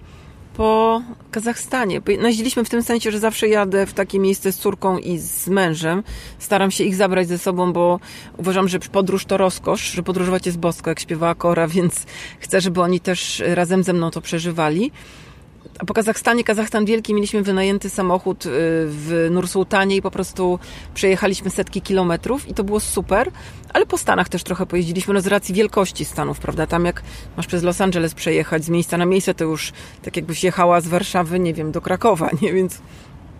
po Kazachstanie. No, jeździliśmy w tym sensie, że zawsze jadę w takie miejsce z córką i z mężem. Staram się ich zabrać ze sobą, bo uważam, że podróż to rozkosz, że podróżować jest bosko, jak śpiewała Kora, więc chcę, żeby oni też razem ze mną to przeżywali. Po Kazachstanie, Kazachstan wielki, mieliśmy wynajęty samochód y, w Nursultanie i po prostu przejechaliśmy setki kilometrów i to było super, ale po Stanach też trochę pojeździliśmy, no z racji wielkości Stanów, prawda? Tam jak masz przez Los Angeles przejechać z miejsca na miejsce, to już tak jakbyś jechała z Warszawy, nie wiem, do Krakowa, nie? Więc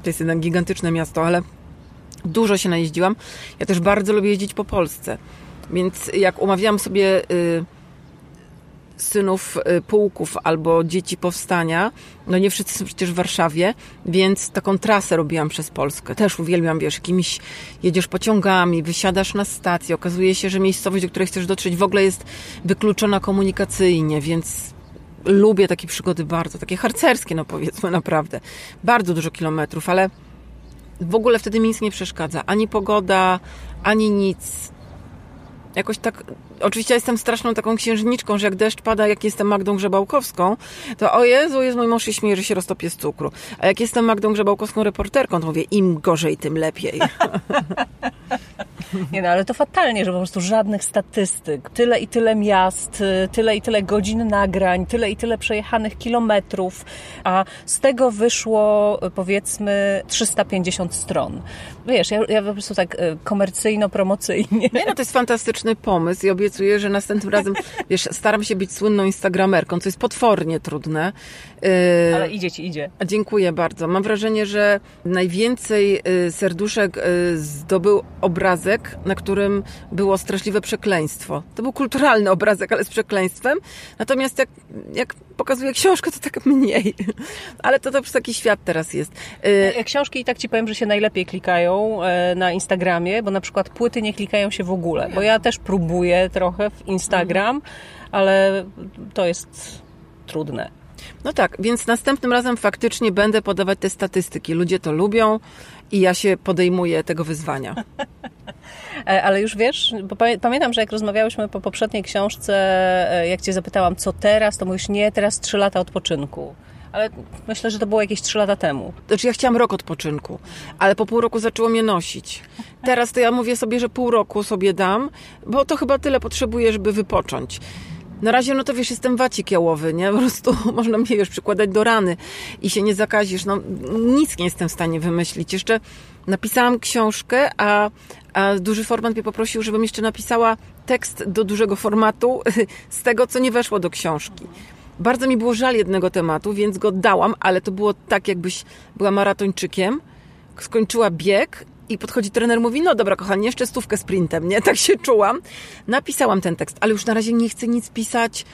to jest jednak gigantyczne miasto, ale dużo się najeździłam. Ja też bardzo lubię jeździć po Polsce. Więc jak umawiałam sobie... Yy, synów y, pułków albo dzieci powstania. No nie wszyscy są przecież w Warszawie, więc taką trasę robiłam przez Polskę. Też uwielbiam, wiesz, jakimiś jedziesz pociągami, wysiadasz na stacji, okazuje się, że miejscowość, do której chcesz dotrzeć w ogóle jest wykluczona komunikacyjnie, więc lubię takie przygody bardzo, takie harcerskie, no powiedzmy naprawdę. Bardzo dużo kilometrów, ale w ogóle wtedy mi nic nie przeszkadza. Ani pogoda, ani nic jakoś tak, oczywiście jestem straszną taką księżniczką, że jak deszcz pada, jak jestem Magdą Grzebałkowską, to o Jezu, jest mój mąż się śmieje, że się roztopię z cukru. A jak jestem Magdą Grzebałkowską reporterką, to mówię, im gorzej, tym lepiej. Nie no, ale to fatalnie, że po prostu żadnych statystyk. Tyle i tyle miast, tyle i tyle godzin nagrań, tyle i tyle przejechanych kilometrów, a z tego wyszło powiedzmy 350 stron. Wiesz, ja, ja po prostu tak e, komercyjno-promocyjnie. Nie no, to jest fantastyczny pomysł i obiecuję, że następnym razem, wiesz, staram się być słynną instagramerką, co jest potwornie trudne. Ale idzie ci, idzie. Dziękuję bardzo. Mam wrażenie, że najwięcej serduszek zdobył obrazek na którym było straszliwe przekleństwo. To był kulturalny obrazek, ale z przekleństwem. Natomiast jak, jak pokazuje książkę, to tak mniej. Ale to też taki świat teraz jest. Y, książki i tak ci powiem, że się najlepiej klikają e, na Instagramie, bo na przykład płyty nie klikają się w ogóle. Bo ja też próbuję trochę w Instagram, ale to jest trudne. No tak, więc następnym razem faktycznie będę podawać te statystyki. Ludzie to lubią i ja się podejmuję tego wyzwania. E, ale już wiesz, bo pamiętam, że jak rozmawiałyśmy po poprzedniej książce, e, jak cię zapytałam, co teraz, to mówisz, nie, teraz trzy lata odpoczynku. Ale myślę, że to było jakieś trzy lata temu. Znaczy ja chciałam rok odpoczynku, ale po pół roku zaczęło mnie nosić. Teraz to ja mówię sobie, że pół roku sobie dam, bo to chyba tyle potrzebuję, żeby wypocząć. Na razie, no to wiesz, jestem wacik jałowy, nie? Po prostu można mnie, wiesz, przykładać do rany i się nie zakazisz. No, nic nie jestem w stanie wymyślić. Jeszcze napisałam książkę, a, a duży format mnie poprosił, żebym jeszcze napisała tekst do dużego formatu z tego, co nie weszło do książki. Bardzo mi było żal jednego tematu, więc go dałam, ale to było tak, jakbyś była maratończykiem, skończyła bieg i podchodzi trener, mówi, no dobra kochanie, jeszcze stówkę sprintem, nie? Tak się czułam. Napisałam ten tekst, ale już na razie nie chcę nic pisać,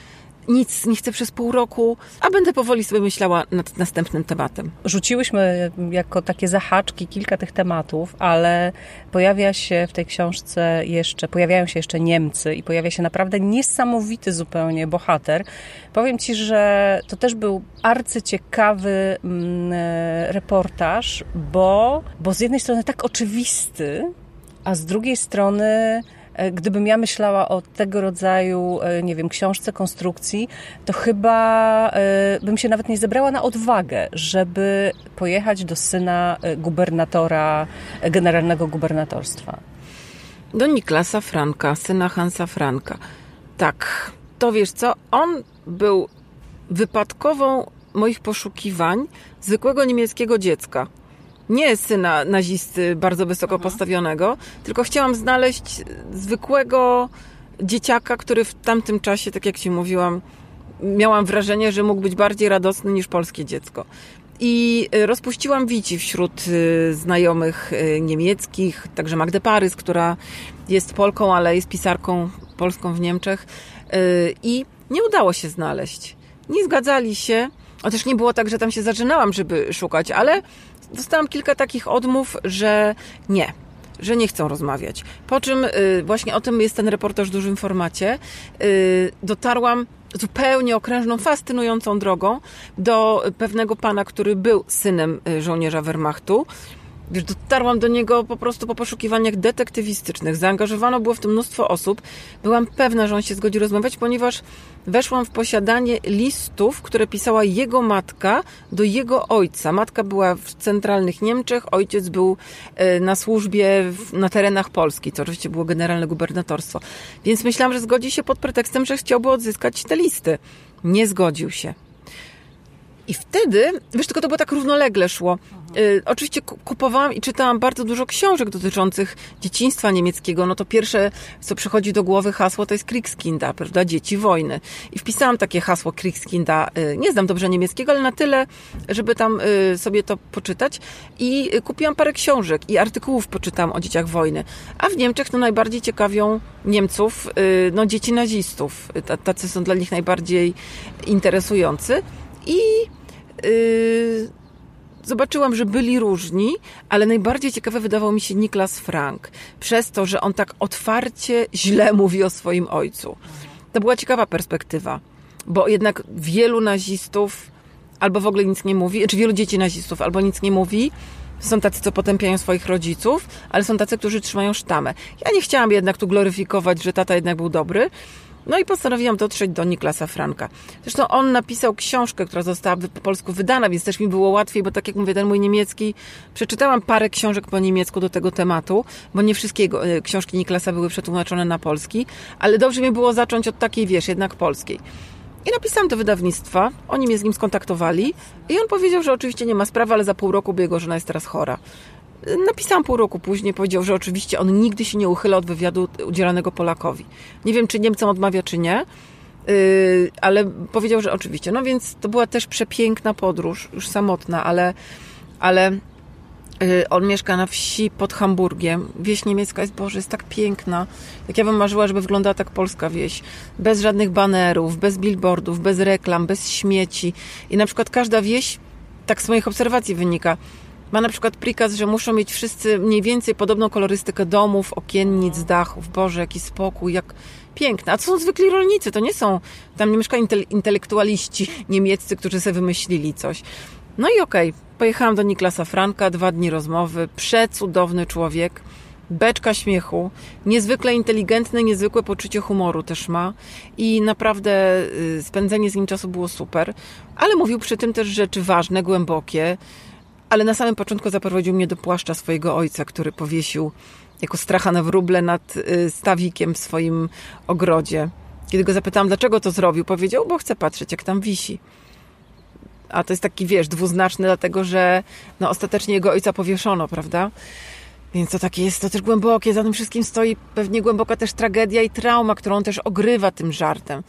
nic nie chcę przez pół roku, a będę powoli sobie myślała nad następnym tematem. Rzuciłyśmy jako takie zahaczki kilka tych tematów, ale pojawia się w tej książce jeszcze, pojawiają się jeszcze Niemcy i pojawia się naprawdę niesamowity zupełnie bohater. Powiem Ci, że to też był arcyciekawy mm, reportaż, bo, bo z jednej strony tak oczywisty, a z drugiej strony E, gdybym ja myślała o tego rodzaju, e, nie wiem, książce konstrukcji, to chyba e, bym się nawet nie zebrała na odwagę, żeby pojechać do syna gubernatora, generalnego gubernatorstwa. Do Niklasa Franka, syna Hansa Franka. Tak, to wiesz co, on był wypadkową moich poszukiwań zwykłego niemieckiego dziecka nie syna nazisty bardzo wysoko mhm. postawionego, tylko chciałam znaleźć zwykłego dzieciaka, który w tamtym czasie, tak jak ci mówiłam, miałam wrażenie, że mógł być bardziej radosny niż polskie dziecko. I y, rozpuściłam wici wśród y, znajomych y, niemieckich, także Magdę Parys, która jest Polką, ale jest pisarką polską w Niemczech. I nie udało się znaleźć. Nie zgadzali się. Też nie było tak, że tam się zaczynałam, żeby szukać, ale dostałam kilka takich odmów, że nie, że nie chcą rozmawiać. Po czym y, właśnie o tym jest ten reportaż w dużym formacie. Y, dotarłam zupełnie okrężną, fascynującą drogą do pewnego pana, który był synem y, żołnierza Wehrmachtu. Wiesz, dotarłam do niego po prostu po poszukiwaniach detektywistycznych. Zaangażowano było w tym mnóstwo osób. Byłam pewna, że on się zgodzi rozmawiać, ponieważ weszłam w posiadanie listów, które pisała jego matka do jego ojca. Matka była w centralnych Niemczech, ojciec był e, na służbie na terenach Polski, co oczywiście było generalne gubernatorstwo. Więc myślałam, że zgodzi się pod pretekstem, że chciałby odzyskać te listy. Nie zgodził się. I wtedy, wiesz, tylko to było tak równolegle szło. Y, oczywiście kupowałam i czytałam bardzo dużo książek dotyczących dzieciństwa niemieckiego. No to pierwsze, co przychodzi do głowy hasło, to jest Kriegskinder, prawda? Dzieci wojny. I wpisałam takie hasło Kriegskinder. Y, nie znam dobrze niemieckiego, ale na tyle, żeby tam y, sobie to poczytać. I kupiłam parę książek i artykułów poczytałam o dzieciach wojny. A w Niemczech no najbardziej ciekawią Niemców y, no dzieci nazistów. Tacy są dla nich najbardziej interesujący. I yy, zobaczyłam, że byli różni, ale najbardziej ciekawe wydawał mi się Niklas Frank. Przez to, że on tak otwarcie źle mówi o swoim ojcu. To była ciekawa perspektywa, bo jednak wielu nazistów albo w ogóle nic nie mówi, czy wielu dzieci nazistów albo nic nie mówi, są tacy, co potępiają swoich rodziców, ale są tacy, którzy trzymają sztamę. Ja nie chciałam jednak tu gloryfikować, że tata jednak był dobry, no i postanowiłam dotrzeć do Niklasa Franka. Zresztą on napisał książkę, która została po polsku wydana, więc też mi było łatwiej, bo tak jak mówię, ten mój niemiecki, przeczytałam parę książek po niemiecku do tego tematu, bo nie wszystkie e, książki Niklasa były przetłumaczone na polski, ale dobrze mi było zacząć od takiej, wiesz, jednak polskiej. I napisałam do wydawnictwa, oni mnie z nim skontaktowali i on powiedział, że oczywiście nie ma sprawy, ale za pół roku, bo jego żona jest teraz chora. Napisałam pół roku później, powiedział, że oczywiście on nigdy się nie uchyla od wywiadu udzielanego Polakowi. Nie wiem, czy Niemcom odmawia, czy nie, yy, ale powiedział, że oczywiście. No więc to była też przepiękna podróż, już samotna, ale, ale yy, on mieszka na wsi pod Hamburgiem. Wieś niemiecka jest, Boże, jest tak piękna. Jak ja bym marzyła, żeby wyglądała tak polska wieś. Bez żadnych banerów, bez billboardów, bez reklam, bez śmieci. I na przykład każda wieś, tak z moich obserwacji wynika, ma na przykład prikaz, że muszą mieć wszyscy mniej więcej podobną kolorystykę domów, okiennic, dachów. Boże, jaki spokój, jak piękne. A to są zwykli rolnicy, to nie są, tam nie mieszkają intelektualiści niemieccy, którzy sobie wymyślili coś. No i okej, okay, pojechałam do Niklasa Franka, dwa dni rozmowy, przecudowny człowiek, beczka śmiechu, niezwykle inteligentny, niezwykłe poczucie humoru też ma i naprawdę y, spędzenie z nim czasu było super, ale mówił przy tym też rzeczy ważne, głębokie, ale na samym początku zaprowadził mnie do płaszcza swojego ojca, który powiesił jako stracha na wróble nad y, stawikiem w swoim ogrodzie. Kiedy go zapytałam, dlaczego to zrobił, powiedział, bo chce patrzeć, jak tam wisi. A to jest taki, wiesz, dwuznaczny, dlatego że no, ostatecznie jego ojca powieszono, prawda? Więc to takie jest to też głębokie, za tym wszystkim stoi pewnie głęboka też tragedia i trauma, którą on też ogrywa tym żartem.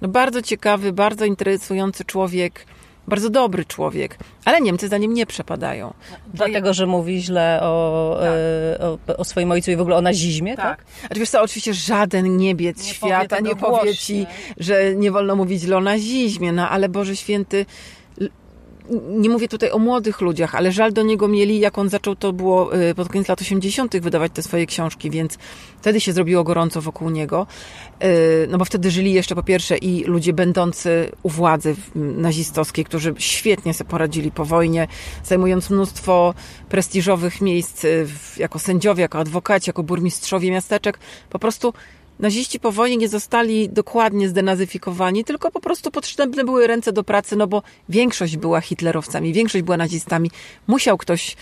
No bardzo ciekawy, bardzo interesujący człowiek, bardzo dobry człowiek, ale Niemcy za nim nie przepadają. Dlatego, że mówi źle o, tak. e, o, o, swoim ojcu i w ogóle o nazizmie, tak? tak? A wiesz co, oczywiście żaden niebiec nie świata powie nie powie ci, że nie wolno mówić źle o nazizmie, no ale Boże Święty, nie mówię tutaj o młodych ludziach, ale żal do niego mieli, jak on zaczął, to było y, pod koniec lat 80. wydawać te swoje książki, więc wtedy się zrobiło gorąco wokół niego. Y, no bo wtedy żyli jeszcze po pierwsze i ludzie będący u władzy nazistowskiej, którzy świetnie sobie poradzili po wojnie, zajmując mnóstwo prestiżowych miejsc y, jako sędziowie, jako adwokaci, jako burmistrzowie miasteczek. Po prostu naziści po wojnie nie zostali dokładnie zdenazyfikowani, tylko po prostu potrzebne były ręce do pracy, no bo większość była hitlerowcami, większość była nazistami. Musiał ktoś,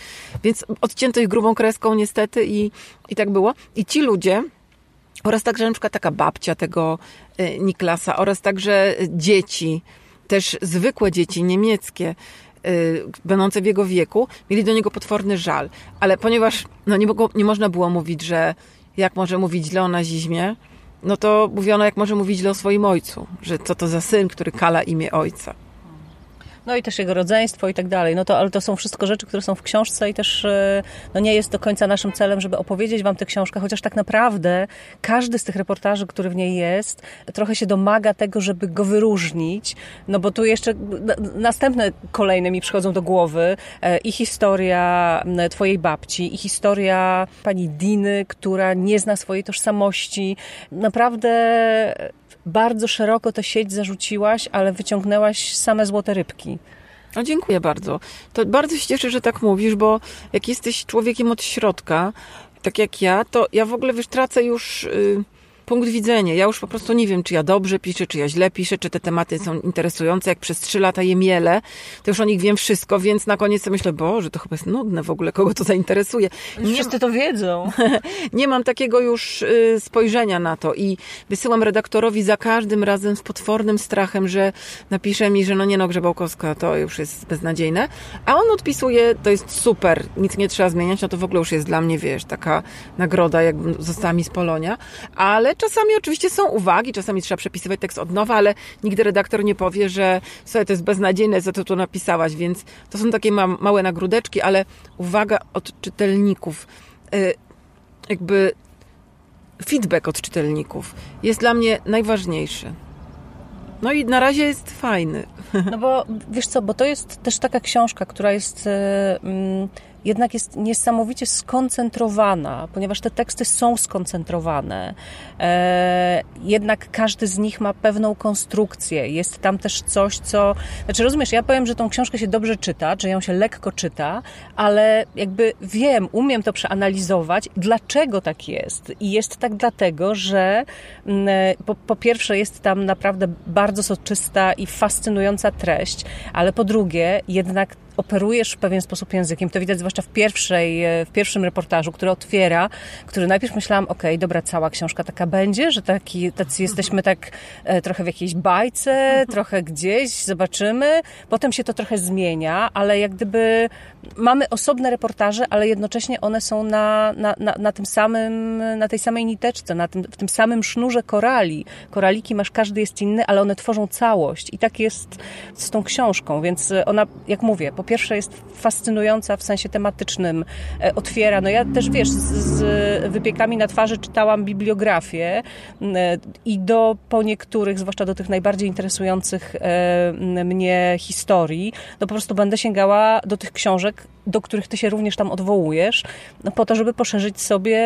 więc odcięto ich grubą kreską niestety i, i tak było. I ci ludzie, oraz także na przykład taka babcia tego y, Niklasa, oraz także dzieci, też zwykłe dzieci niemieckie, y, będące w jego wieku, mieli do niego potworny żal. Ale ponieważ no, nie, mogło, nie można było mówić, że jak może mówić źle o nazizmie, no to mówiono, jak może mówić źle o swoim ojcu, że co to za syn, który kala imię ojca no i też jego rodzeństwo i tak dalej. No to, ale to są wszystko rzeczy, które są w książce i też e, no nie jest do końca naszym celem, żeby opowiedzieć wam tę książkę, chociaż tak naprawdę każdy z tych reportaży, który w niej jest, trochę się domaga tego, żeby go wyróżnić, no bo tu jeszcze następne kolejne mi przychodzą do głowy e, i historia twojej babci, i historia pani Diny, która nie zna swojej tożsamości. Naprawdę bardzo szeroko tę sieć zarzuciłaś, ale wyciągnęłaś same złote rybki. O, dziękuję bardzo. To bardzo się cieszę, że tak mówisz, bo jak jesteś człowiekiem od środka, tak jak ja, to ja w ogóle wiesz, tracę już... Yy punkt widzenia. Ja już po prostu nie wiem, czy ja dobrze piszę, czy ja źle piszę, czy te tematy są interesujące. Jak przez trzy lata je miele, to już o nich wiem wszystko, więc na koniec sobie myślę, Boże, to chyba jest nudne w ogóle, kogo to zainteresuje. Nie Wszyscy to wiedzą. nie mam takiego już y, spojrzenia na to i wysyłam redaktorowi za każdym razem z potwornym strachem, że napisze mi, że no nie no, Grzebałkowska, to już jest beznadziejne, a on odpisuje, to jest super, nic nie trzeba zmieniać, no to w ogóle już jest dla mnie, wiesz, taka nagroda, jakbym została mi z Polonia, ale czasami oczywiście są uwagi, czasami trzeba przepisywać tekst od nowa, ale nigdy redaktor nie powie, że sobie to jest beznadziejne, za to tu napisałaś, więc to są takie ma małe nagródeczki, ale uwaga od czytelników, y, jakby feedback od czytelników jest dla mnie najważniejszy. No i na razie jest fajny. No bo wiesz co, bo to jest też taka książka, która jest. Yy, jednak jest niesamowicie skoncentrowana, ponieważ te teksty są skoncentrowane. E, jednak każdy z nich ma pewną konstrukcję. Jest tam też coś, co. Znaczy, rozumiesz, ja powiem, że tą książkę się dobrze czyta, że ją się lekko czyta, ale jakby wiem, umiem to przeanalizować, dlaczego tak jest. I jest tak dlatego, że mm, po, po pierwsze jest tam naprawdę bardzo soczysta i fascynująca treść, ale po drugie, jednak operujesz w pewien sposób językiem. To widać zwłaszcza w, pierwszej, e, w pierwszym reportażu, który otwiera, który najpierw myślałam, okej, okay, dobra, cała książka taka będzie, że taki, tacy jesteśmy tak e, trochę w jakiejś bajce, trochę gdzieś, zobaczymy. Potem się to trochę zmienia, ale jak gdyby mamy osobne reportaże, ale jednocześnie one są na, na, na, na tym samym, na tej samej niteczce, na tym, w tym samym sznurze korali. Koraliki masz, każdy jest inny, ale one tworzą całość. I tak jest z tą książką, więc ona, jak mówię, po pierwsze jest fascynująca w sensie tematycznym, e, otwiera. No ja też, wiesz, z, wypiekami na twarzy czytałam bibliografię e, i do po niektórych, zwłaszcza do tych najbardziej interesujących e, mnie historii, no po prostu będę sięgała do tych książek, do których ty się również tam odwołujesz, no po to, żeby poszerzyć sobie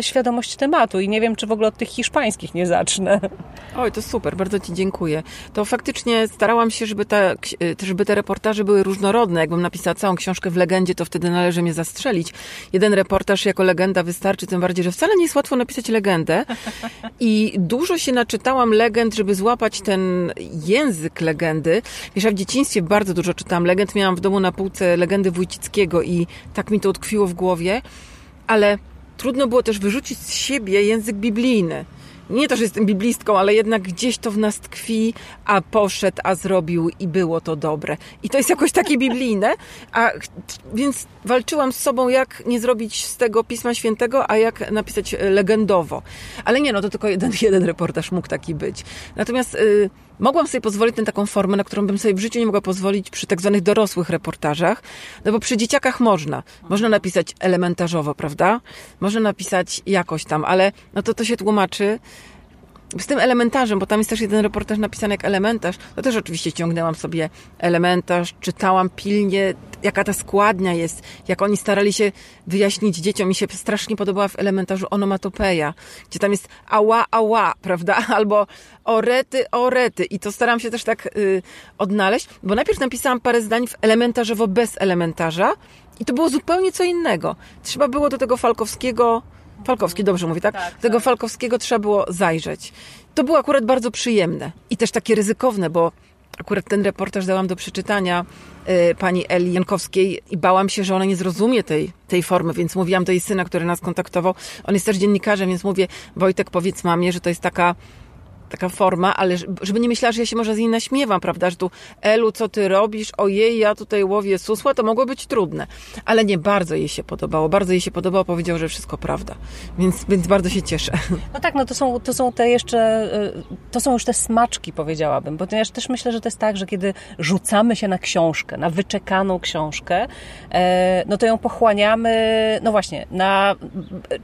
świadomość tematu. I nie wiem, czy w ogóle od tych hiszpańskich nie zacznę. Oj, to super, bardzo Ci dziękuję. To faktycznie starałam się, żeby, ta, żeby te reportaże były różnorodne. Jakbym napisała całą książkę w legendzie, to wtedy należy mnie zastrzelić. Jeden reportaż jako legenda wystarczy, tym bardziej, że wcale nie jest łatwo napisać legendę. I dużo się naczytałam legend, żeby złapać ten język legendy. Wiesz, ja w dzieciństwie bardzo dużo czytałam legend. Miałam w domu na półce legendy Wójcickiego i tak mi to utkwiło w głowie. Ale trudno było też wyrzucić z siebie język biblijny nie to, że jestem biblistką, ale jednak gdzieś to w nas tkwi, a poszedł, a zrobił i było to dobre. I to jest jakoś takie biblijne, a więc walczyłam z sobą, jak nie zrobić z tego Pisma Świętego, a jak napisać e, legendowo. Ale nie, no to tylko jeden, jeden reportaż mógł taki być. Natomiast... Yy, mogłam sobie pozwolić na taką formę, na którą bym sobie w życiu nie mogła pozwolić przy tak zwanych dorosłych reportażach, no bo przy dzieciakach można. Można napisać elementarzowo, prawda? Można napisać jakoś tam, ale no to to się tłumaczy z tym elementarzem, bo tam jest też jeden reportaż napisany jak elementarz, to też oczywiście ciągnęłam sobie elementarz, czytałam pilnie, jaka ta składnia jest, jak oni starali się wyjaśnić dzieciom. Mi się strasznie podobała w elementarzu onomatopeja, gdzie tam jest ała, ała, prawda? Albo orety, orety. I to staram się też tak yy, odnaleźć, bo najpierw napisałam parę zdań w elementarzowo bez elementarza i to było zupełnie co innego. Trzeba było do tego Falkowskiego Falkowski, dobrze mówię, tak? tak Tego tak. Falkowskiego trzeba było zajrzeć. To było akurat bardzo przyjemne i też takie ryzykowne, bo akurat ten reportaż dałam do przeczytania y, pani Eli Jankowskiej i bałam się, że ona nie zrozumie tej, tej formy, więc mówiłam do jej syna, który nas kontaktował. On jest też dziennikarzem, więc mówię, Wojtek, powiedz mamie, że to jest taka taka forma, ale żeby nie myślała, że ja się może z niej naśmiewam, prawda, że tu Elu, co ty robisz, ojej, ja tutaj łowię susła, to mogło być trudne. Ale nie, bardzo jej się podobało, bardzo jej się podobało, powiedział, że wszystko prawda. Więc, więc bardzo się cieszę. No tak, no to są, to są te jeszcze, y, to są już te smaczki, powiedziałabym, bo ja też myślę, że to jest tak, że kiedy rzucamy się na książkę, na wyczekaną książkę, e, no to ją pochłaniamy, no właśnie, na,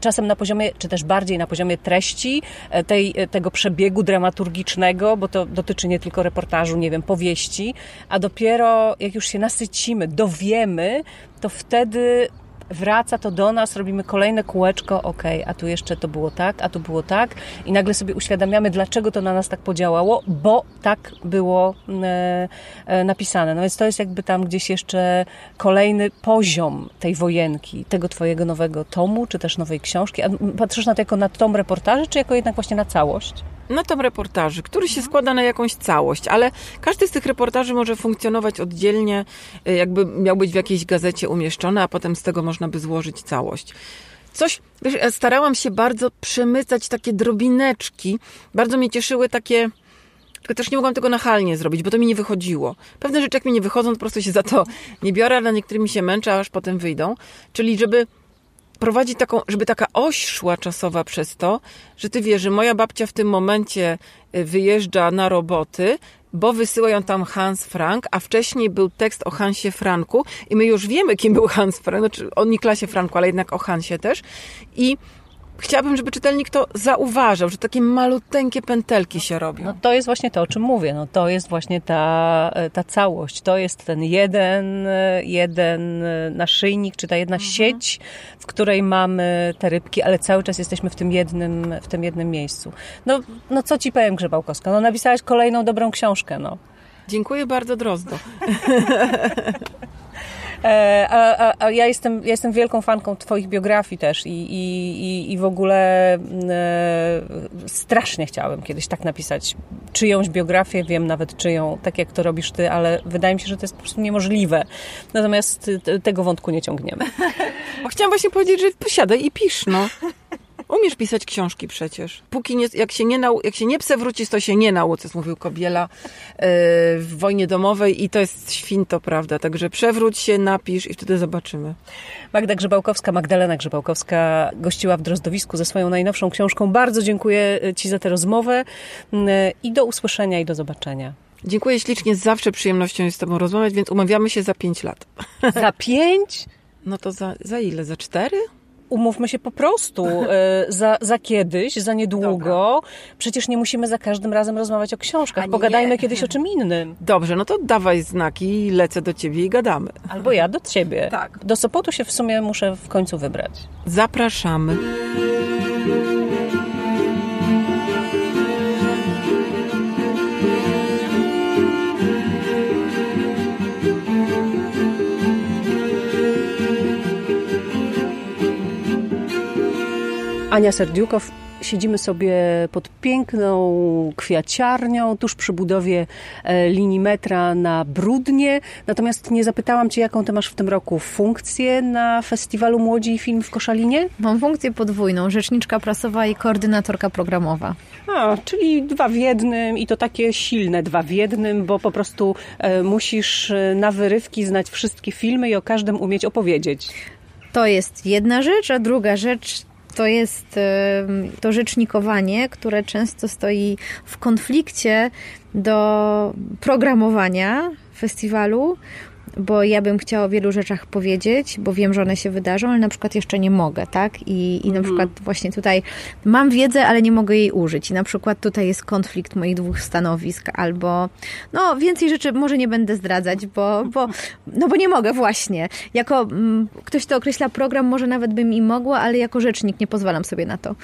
czasem na poziomie, czy też bardziej na poziomie treści, e, tej, tego przebiegu dramaturgicznego, bo to dotyczy nie tylko reportażu, nie wiem, powieści, a dopiero jak już się nasycimy, dowiemy, to wtedy wraca to do nas, robimy kolejne kółeczko, ok, a tu jeszcze to było tak, a tu było tak i nagle sobie uświadamiamy, dlaczego to na nas tak podziałało, bo tak było e, e, napisane. No więc to jest jakby tam gdzieś jeszcze kolejny poziom tej wojenki, tego twojego nowego tomu, czy też nowej książki. A patrzysz na to jako na tom reportaży, czy jako jednak właśnie na całość? Na tom reportaży, który się składa na jakąś całość, ale każdy z tych reportaży może funkcjonować oddzielnie, y, jakby miał być w jakiejś gazecie umieszczony, a potem z tego można by złożyć całość. Coś, wiesz, starałam się bardzo przemycać takie drobineczki. Bardzo mnie cieszyły takie tylko też nie mogłam tego nachalnie zrobić, bo to mi nie wychodziło. Pewne rzeczy, jak mi nie wychodzą, po prostu się za to nie biorę, ale niektórymi się męczę, aż potem wyjdą. Czyli żeby prowadzi taką, żeby taka oś szła czasowa przez to, że ty wiesz, że moja babcia w tym momencie y, wyjeżdża na roboty, bo wysyła ją tam Hans Frank, a wcześniej był tekst o Hansie Franku i my już wiemy, kim był Hans Frank, znaczy o Niklasie Franku, ale jednak o Hansie też. I chciałabym, żeby czytelnik to zauważał, że takie maluteńkie pętelki się robią. No to jest właśnie to, o czym mówię. No to jest właśnie ta, ta całość. To jest ten jeden, jeden naszyjnik, czy ta jedna mhm. sieć, w której mamy te rybki, ale cały czas jesteśmy w tym jednym, w tym jednym miejscu. No, no co ci powiem, Grzebałkowska? No napisałaś kolejną dobrą książkę, no. Dziękuję bardzo, Drozdo. E, a, a, a, ja, jestem, ja jestem wielką fanką Twoich biografii też i, i, i w ogóle mm, e, strasznie chciałabym kiedyś tak napisać czyjąś biografię, wiem nawet czyją, tak jak to robisz Ty, ale wydaje mi się, że to jest po prostu niemożliwe. Natomiast tego wątku nie ciągniemy. Bo chciałam właśnie powiedzieć, że posiadaj i pisz, no. Umiesz pisać książki przecież. Póki nie, jak, się nie nau, jak się nie przewrócisz, to się nie nauczysz, mówił Kobiela yy, w wojnie domowej i to jest święto, prawda? Także przewróć się, napisz i wtedy zobaczymy. Magda Grzebałkowska, Magdalena Grzebałkowska gościła w Drozdowisku ze swoją najnowszą książką. Bardzo dziękuję Ci za tę rozmowę yy, i do usłyszenia i do zobaczenia. Dziękuję ślicznie, zawsze przyjemnością jest z Tobą rozmawiać, więc umawiamy się za pięć lat. Za pięć? No to za, za ile? Za cztery? Umówmy się po prostu e, za, za kiedyś, za niedługo. Dobra. Przecież nie musimy za każdym razem rozmawiać o książkach. Pogadajmy kiedyś o czym innym. Dobrze, no to dawaj znaki, lecę do ciebie i gadamy. Albo ja do ciebie. Tak. Do Sopotu się w sumie muszę w końcu wybrać. Zapraszamy. Ania Serdiukow. Siedzimy sobie pod piękną kwiaciarnią, tuż przy budowie e, linii metra na Brudnie. Natomiast nie zapytałam Cię, jaką Ty masz w tym roku funkcję na Festiwalu Młodzi i Film w Koszalinie? Mam funkcję podwójną, rzeczniczka prasowa i koordynatorka programowa. A, czyli dwa w jednym i to takie silne dwa w jednym, bo po prostu e, musisz e, na wyrywki znać wszystkie filmy i o każdym umieć opowiedzieć. To jest jedna rzecz, a druga rzecz to jest to rzecznikowanie, które często stoi w konflikcie do programowania festiwalu, bo ja bym chciała o wielu rzeczach powiedzieć, bo wiem, że one się wydarzą, ale na przykład jeszcze nie mogę, tak? I, i na mhm. przykład właśnie tutaj mam wiedzę, ale nie mogę jej użyć. I na przykład tutaj jest konflikt moich dwóch stanowisk, albo no więcej rzeczy może nie będę zdradzać, bo, bo no bo nie mogę właśnie. Jako m, ktoś, kto określa program, może nawet bym i mogła, ale jako rzecznik nie pozwalam sobie na to.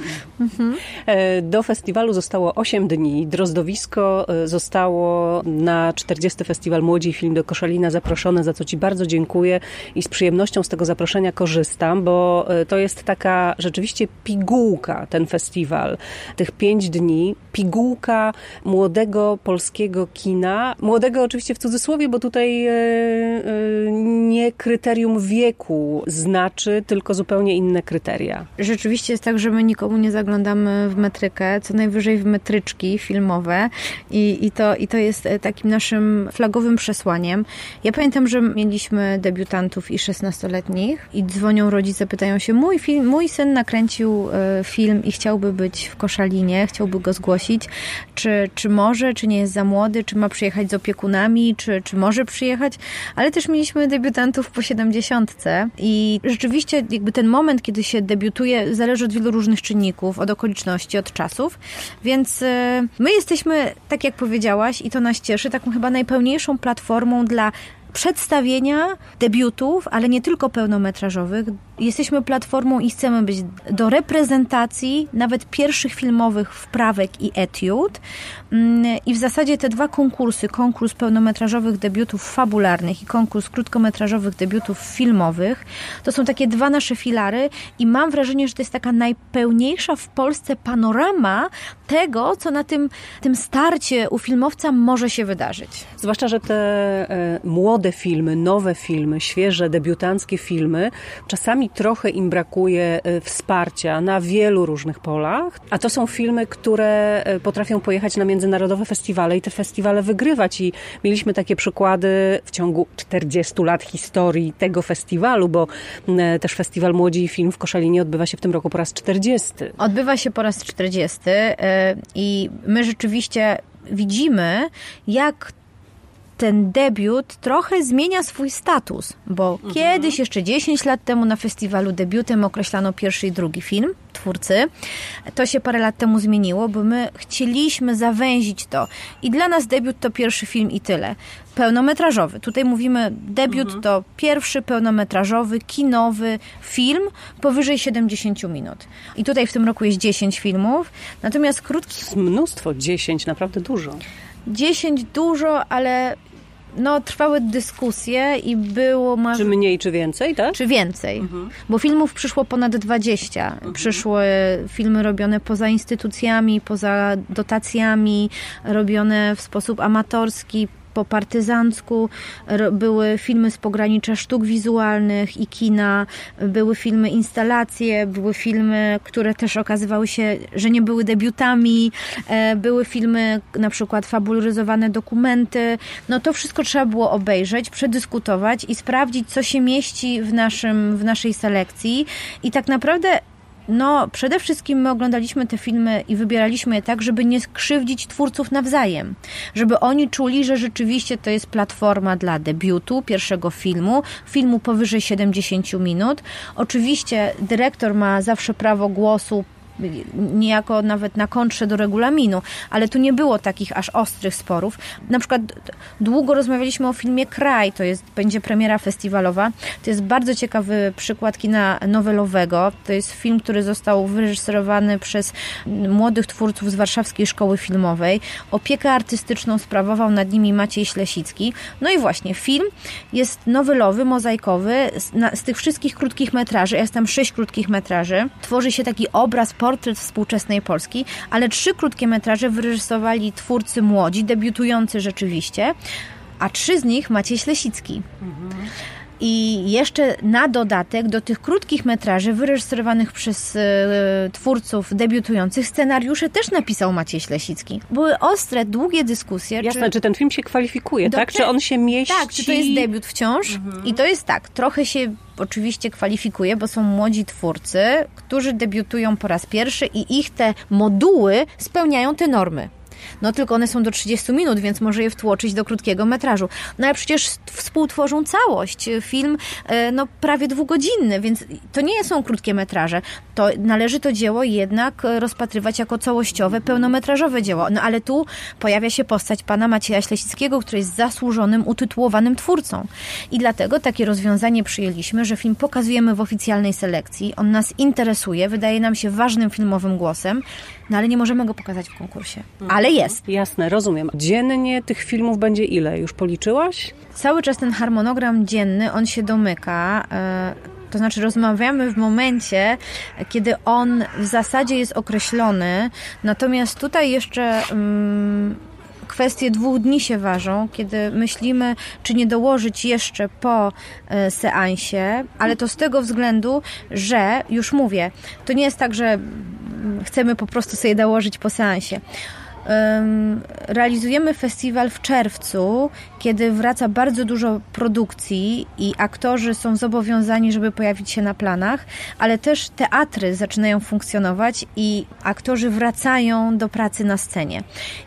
Mhm. E, do festiwalu zostało 8 dni. Drozdowisko e, zostało na 40. Festiwal Młodzi Film do Koszalina zaproszone za co Ci bardzo dziękuję i z przyjemnością z tego zaproszenia korzystam, bo e, to jest taka rzeczywiście pigułka, ten festiwal, tych pięć dni, pigułka młodego polskiego kina, młodego oczywiście w cudzysłowie, bo tutaj e, e, nie kryterium wieku znaczy, tylko zupełnie inne kryteria. Rzeczywiście jest tak, że my nikomu nie zaglądamy w metrykę, co najwyżej w metryczki filmowe i, i, to, i to jest takim naszym flagowym przesłaniem. Ja pamiętam, że mieliśmy debiutantów i 16-letnich i dzwonią rodzice, pytają się, mój, film, mój syn nakręcił e, film i chciałby być w Koszalinie, chciałby go zgłosić. Czy, czy może, czy nie jest za młody, czy ma przyjechać z opiekunami, czy, czy może przyjechać? Ale też mieliśmy debiutantów po 70 i rzeczywiście jakby ten moment, kiedy się debiutuje, zależy od wielu różnych czynników, od okoliczności, od czasów, więc e, my jesteśmy, tak jak powiedziałaś, i to nas cieszy, taką chyba najpełniejszą platformą dla przedstawienia debiutów, ale nie tylko pełnometrażowych, jesteśmy platformą i chcemy być do reprezentacji nawet pierwszych filmowych wprawek i etiud. Mm, I w zasadzie te dwa konkursy, konkurs pełnometrażowych debiutów fabularnych i konkurs krótkometrażowych debiutów filmowych, to są takie dwa nasze filary i mam wrażenie, że to jest taka najpełniejsza w Polsce panorama tego, co na tym, tym starcie u filmowca może się wydarzyć. Zwłaszcza, że te e, młode filmy, nowe filmy, świeże, debiutanckie filmy, czasami trochę im brakuje e, wsparcia na wielu różnych polach, a to są filmy, które e, potrafią pojechać na międzynarodowe festiwale i te festiwale wygrywać i mieliśmy takie przykłady w ciągu 40 lat historii tego festiwalu, bo e, też Festiwal Młodzi i Film w Koszalinie odbywa się w tym roku po raz 40. Odbywa się po raz 40 i my rzeczywiście widzimy, jak ten debiut trochę zmienia swój status, bo mhm. kiedyś, jeszcze 10 lat temu na festiwalu debiutem określano pierwszy i drugi film twórcy. To się parę lat temu zmieniło, bo my chcieliśmy zawęzić to. I dla nas debiut to pierwszy film i tyle. Pełnometrażowy. Tutaj mówimy, debiut mhm. to pierwszy pełnometrażowy, kinowy film powyżej 70 minut. I tutaj w tym roku jest 10 filmów. Natomiast krótki... Mnóstwo, 10, naprawdę dużo. 10 dużo, ale no, trwały dyskusje i było... Czy mniej, czy więcej, tak? Czy więcej. Mhm. Bo filmów przyszło ponad 20. Mhm. Przyszły filmy robione poza instytucjami, poza dotacjami, robione w sposób amatorski, po partyzancku, były filmy z pogranicza sztuk wizualnych i kina, były filmy instalacje, były filmy, które też okazywały się, że nie były debiutami, e, były filmy na przykład fabularyzowane dokumenty. No to wszystko trzeba było obejrzeć, przedyskutować i sprawdzić, co się mieści w, naszym, w naszej selekcji. I tak naprawdę no, przede wszystkim my oglądaliśmy te filmy i wybieraliśmy je tak, żeby nie skrzywdzić twórców nawzajem. Żeby oni czuli, że rzeczywiście to jest platforma dla debiutu, pierwszego filmu, filmu powyżej 70 minut. Oczywiście dyrektor ma zawsze prawo głosu niejako nawet na kontrze do regulaminu, ale tu nie było takich aż ostrych sporów. Na przykład długo rozmawialiśmy o filmie Kraj, to jest, będzie premiera festiwalowa. To jest bardzo ciekawy przykład kina nowelowego. To jest film, który został wyreżyserowany przez młodych twórców z Warszawskiej Szkoły Filmowej. Opiekę artystyczną sprawował nad nimi Maciej Ślesicki. No i właśnie, film jest nowelowy, mozaikowy. Z, na, z tych wszystkich krótkich metraży, jest tam sześć krótkich metraży, tworzy się taki obraz po portret współczesnej Polski, ale trzy krótkie metraże wyreżyserowali twórcy młodzi, debiutujący rzeczywiście, a trzy z nich Maciej Ślesicki. Mhm. I jeszcze na dodatek do tych krótkich metraży wyreżyserowanych przez y, twórców debiutujących scenariusze też napisał Maciej Ślesicki. Były ostre, długie dyskusje. Jasne, czy, czy ten film się kwalifikuje, tak? Czy on się mieści? Tak, czy to jest debiut wciąż? Mhm. I to jest tak, trochę się oczywiście kwalifikuje, bo są młodzi twórcy, którzy debiutują po raz pierwszy i ich te moduły spełniają te normy. No tylko one są do 30 minut, więc może je wtłoczyć do krótkiego metrażu. No ale przecież współtworzą całość. Film e, no prawie dwugodzinny, więc to nie są krótkie metraże. To należy to dzieło jednak rozpatrywać jako całościowe, pełnometrażowe dzieło. No ale tu pojawia się postać pana Macieja Ślesickiego, który jest zasłużonym, utytułowanym twórcą. I dlatego takie rozwiązanie przyjęliśmy, że film pokazujemy w oficjalnej selekcji. On nas interesuje, wydaje nam się ważnym filmowym głosem, no ale nie możemy go pokazać w konkursie. Ale jest. Jasne, rozumiem. Dziennie tych filmów będzie ile? Już policzyłaś? Cały czas ten harmonogram dzienny, on się domyka. E, to znaczy rozmawiamy w momencie, kiedy on w zasadzie jest określony, natomiast tutaj jeszcze um, kwestie dwóch dni się ważą, kiedy myślimy, czy nie dołożyć jeszcze po e, seansie, ale to z tego względu, że już mówię, to nie jest tak, że chcemy po prostu sobie dołożyć po seansie. Realizujemy festiwal w czerwcu, kiedy wraca bardzo dużo produkcji i aktorzy są zobowiązani, żeby pojawić się na planach, ale też teatry zaczynają funkcjonować i aktorzy wracają do pracy na scenie.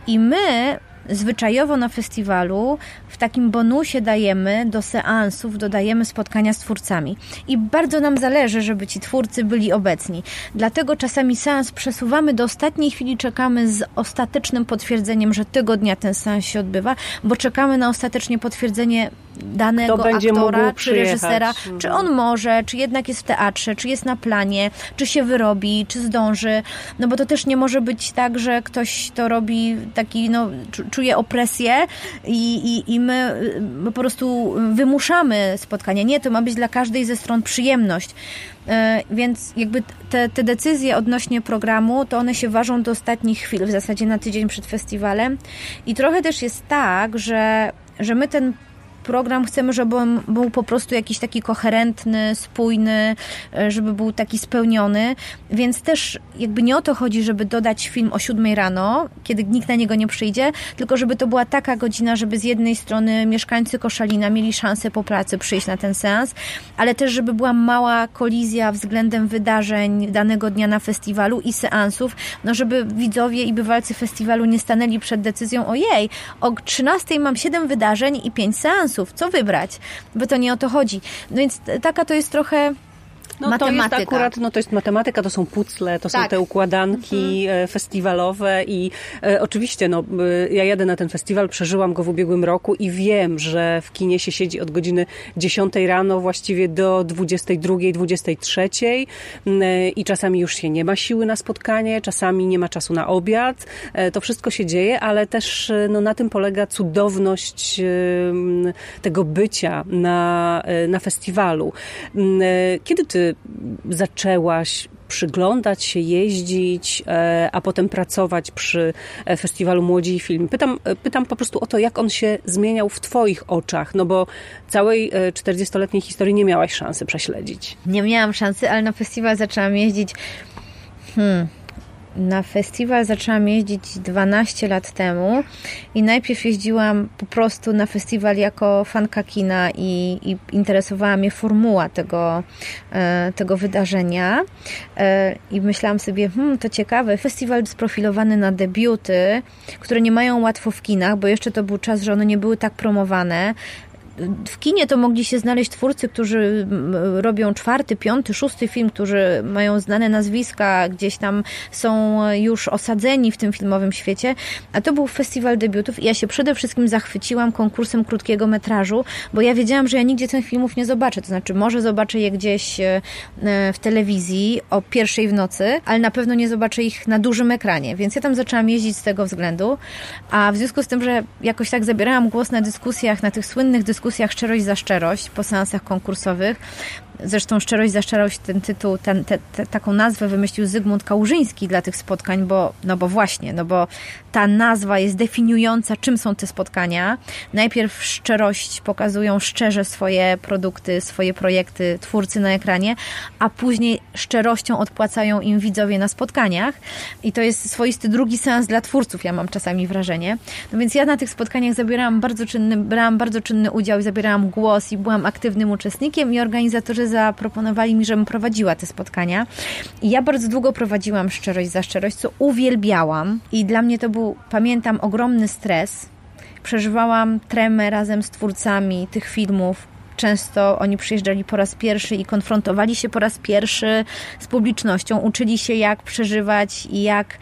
I my zwyczajowo na festiwalu w takim bonusie dajemy do seansów, dodajemy spotkania z twórcami. I bardzo nam zależy, żeby ci twórcy byli obecni. Dlatego czasami seans przesuwamy do ostatniej chwili, czekamy z ostatecznym potwierdzeniem, że tego dnia ten seans się odbywa, bo czekamy na ostateczne potwierdzenie danego Kto będzie aktora czy reżysera, przyjechać. czy on może, czy jednak jest w teatrze, czy jest na planie, czy się wyrobi, czy zdąży. No bo to też nie może być tak, że ktoś to robi taki, no, czu- czuje opresję i, i, i my, y, po prostu wymuszamy spotkania. Nie, to ma być dla każdej ze stron przyjemność. E, Więc jakby te, te decyzje odnośnie programu, to one się ważą do ostatnich chwil, w zasadzie na tydzień przed festiwalem. I trochę też jest tak, że, że my ten program chcemy, żeby on był po prostu jakiś taki koherentny, spójny, e, żeby był taki spełniony, więc też jakby nie o to chodzi, żeby dodać film o siódmej rano, kiedy nikt na niego nie przyjdzie, tylko żeby to była taka godzina, żeby z jednej strony mieszkańcy Koszalina mieli szansę po pracy przyjść na ten seans, ale też żeby była mała kolizja względem wydarzeń danego dnia na festiwalu i seansów, no żeby widzowie i bywalcy festiwalu nie stanęli przed decyzją, ojej, o 13 mam 7 wydarzeń i 5 seansów, co wybrać? Bo to nie o to chodzi. No więc taka to jest trochę No matematyka. to jest akurat, no to jest matematyka, to są pucle, to są Tak. te układanki e, festiwalowe i e, oczywiście, no e, ja jadę na ten festiwal, przeżyłam go w ubiegłym roku i wiem, że w kinie się siedzi od godziny 10 rano właściwie do 22, 23 m, e, i czasami już się nie ma siły na spotkanie, czasami nie ma czasu na obiad. E, To wszystko się dzieje, ale też no, na tym polega cudowność tego bycia na, na festiwalu. Kiedy ty zaczęłaś przyglądać się, jeździć, e, a potem pracować przy e, festiwalu Młodzi i Film. Pytam, e, pytam po prostu o to, jak on się zmieniał w Twoich oczach, no bo całej e, 40-letniej historii nie miałaś szansy prześledzić. Nie miałam szansy, ale na festiwal zaczęłam jeździć. Hmm. Na festiwal zaczęłam jeździć 12 lat temu i najpierw jeździłam po prostu na festiwal jako fanka kina i, i interesowała mnie formuła tego, e, tego wydarzenia. E, i myślałam sobie, hmm, to ciekawe, festiwal sprofilowany na debiuty, które nie mają łatwo w kinach, bo jeszcze to był czas, że one nie były tak promowane, w kinie to mogli się znaleźć twórcy, którzy robią czwarty, piąty, szósty film, którzy mają znane nazwiska, gdzieś tam są już osadzeni w tym filmowym świecie, a to był festiwal debiutów i ja się przede wszystkim zachwyciłam konkursem krótkiego metrażu, bo ja wiedziałam, że ja nigdzie tych filmów nie zobaczę, to znaczy może zobaczę je gdzieś e, w telewizji o pierwszej w nocy, ale na pewno nie zobaczę ich na dużym ekranie, więc ja tam zaczęłam jeździć z tego względu, a w związku z tym, że jakoś tak zabierałam głos na dyskusjach, na tych słynnych dyskusjach Szczerość za szczerość po seansach konkursowych. Zresztą Szczerość za szczerość, ten tytuł, ten, te, te, taką nazwę wymyślił Zygmunt Kałużyński dla tych spotkań, bo, no bo właśnie, no bo ta nazwa jest definiująca, czym są te spotkania. Najpierw szczerość pokazują szczerze swoje produkty, swoje projekty twórcy na ekranie, a później szczerością odpłacają im widzowie na spotkaniach. I to jest swoisty drugi seans dla twórców, ja mam czasami wrażenie. No więc ja na tych spotkaniach zabierałam bardzo czynny, brałam bardzo czynny udział i zabierałam głos i byłam aktywnym uczestnikiem i organizatorzy zaproponowali mi, żebym prowadziła te spotkania. I ja bardzo długo prowadziłam Szczerość za Szczerość, co uwielbiałam i dla mnie to był, pamiętam, ogromny stres. Przeżywałam tremę razem z twórcami tych filmów, często oni przyjeżdżali po raz pierwszy i konfrontowali się po raz pierwszy z publicznością, uczyli się jak przeżywać i jak,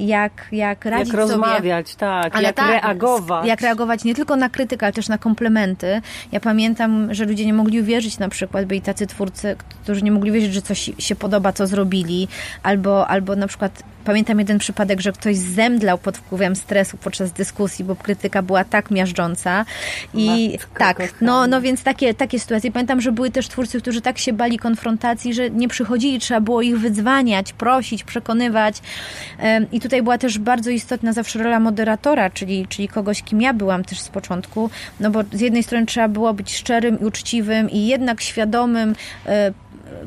jak, jak radzić jak sobie. rozmawiać, tak, Ale jak tak, reagować. Jak reagować nie tylko na krytykę, ale też na komplementy. Ja pamiętam, że ludzie nie mogli uwierzyć na przykład, byli tacy twórcy, którzy nie mogli wierzyć, że coś się podoba, co zrobili, albo, albo na przykład pamiętam jeden przypadek, że ktoś zemdlał pod wpływem stresu podczas dyskusji, bo krytyka była tak miażdżąca. I Matko tak, kochana. no, no więc takie, takie sytuacje. Pamiętam, że były też twórcy, którzy tak się bali konfrontacji, że nie przychodzili, trzeba było ich wydzwaniać, prosić, przekonywać. I tutaj była też bardzo istotna zawsze rola moderatora, czyli, czyli kogoś, kim ja byłam też z początku, no bo z jednej strony trzeba było być szczerym i uczciwym i jednak świadomym e,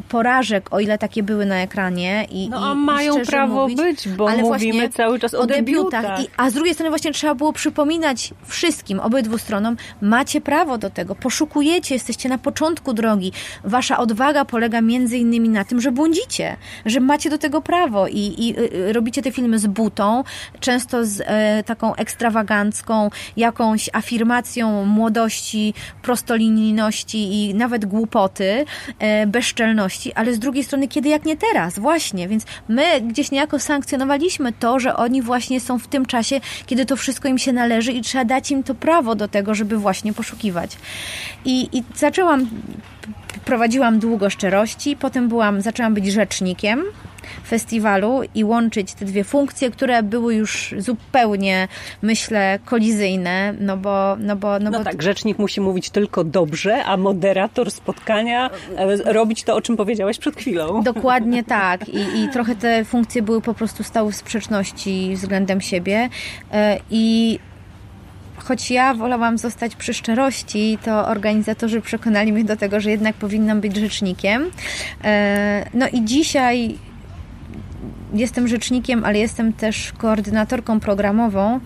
porażek, o ile takie były na ekranie. I, No a i mają prawo mówić, być, bo ale mówimy cały czas o, debiutach. I, a z drugiej strony właśnie trzeba było przypominać wszystkim, obydwu stronom, macie prawo do tego, poszukujecie, jesteście na początku drogi. Wasza odwaga polega między innymi na tym, że błądzicie, że macie do tego prawo i, i y, robicie te filmy z butą, często z e, taką ekstrawagancką, jakąś afirmacją młodości, prostolinijności i nawet głupoty, e, bezczelności ale z drugiej strony, kiedy jak nie teraz, właśnie, więc my gdzieś niejako sankcjonowaliśmy to, że oni właśnie są w tym czasie, kiedy to wszystko im się należy i trzeba dać im to prawo do tego, żeby właśnie poszukiwać. I, i zaczęłam, prowadziłam długo szczerości, potem byłam, zaczęłam być rzecznikiem festiwalu i łączyć te dwie funkcje, które były już zupełnie, myślę, kolizyjne, no bo... No, bo, no, no bo tak, rzecznik musi mówić tylko dobrze, a moderator spotkania e, robić to, o czym powiedziałaś przed chwilą. Dokładnie tak I, i trochę te funkcje były po prostu stały w sprzeczności względem siebie e, i choć ja wolałam zostać przy szczerości, to organizatorzy przekonali mnie do tego, że jednak powinnam być rzecznikiem. E, no i dzisiaj jestem rzecznikiem, ale jestem też koordynatorką programową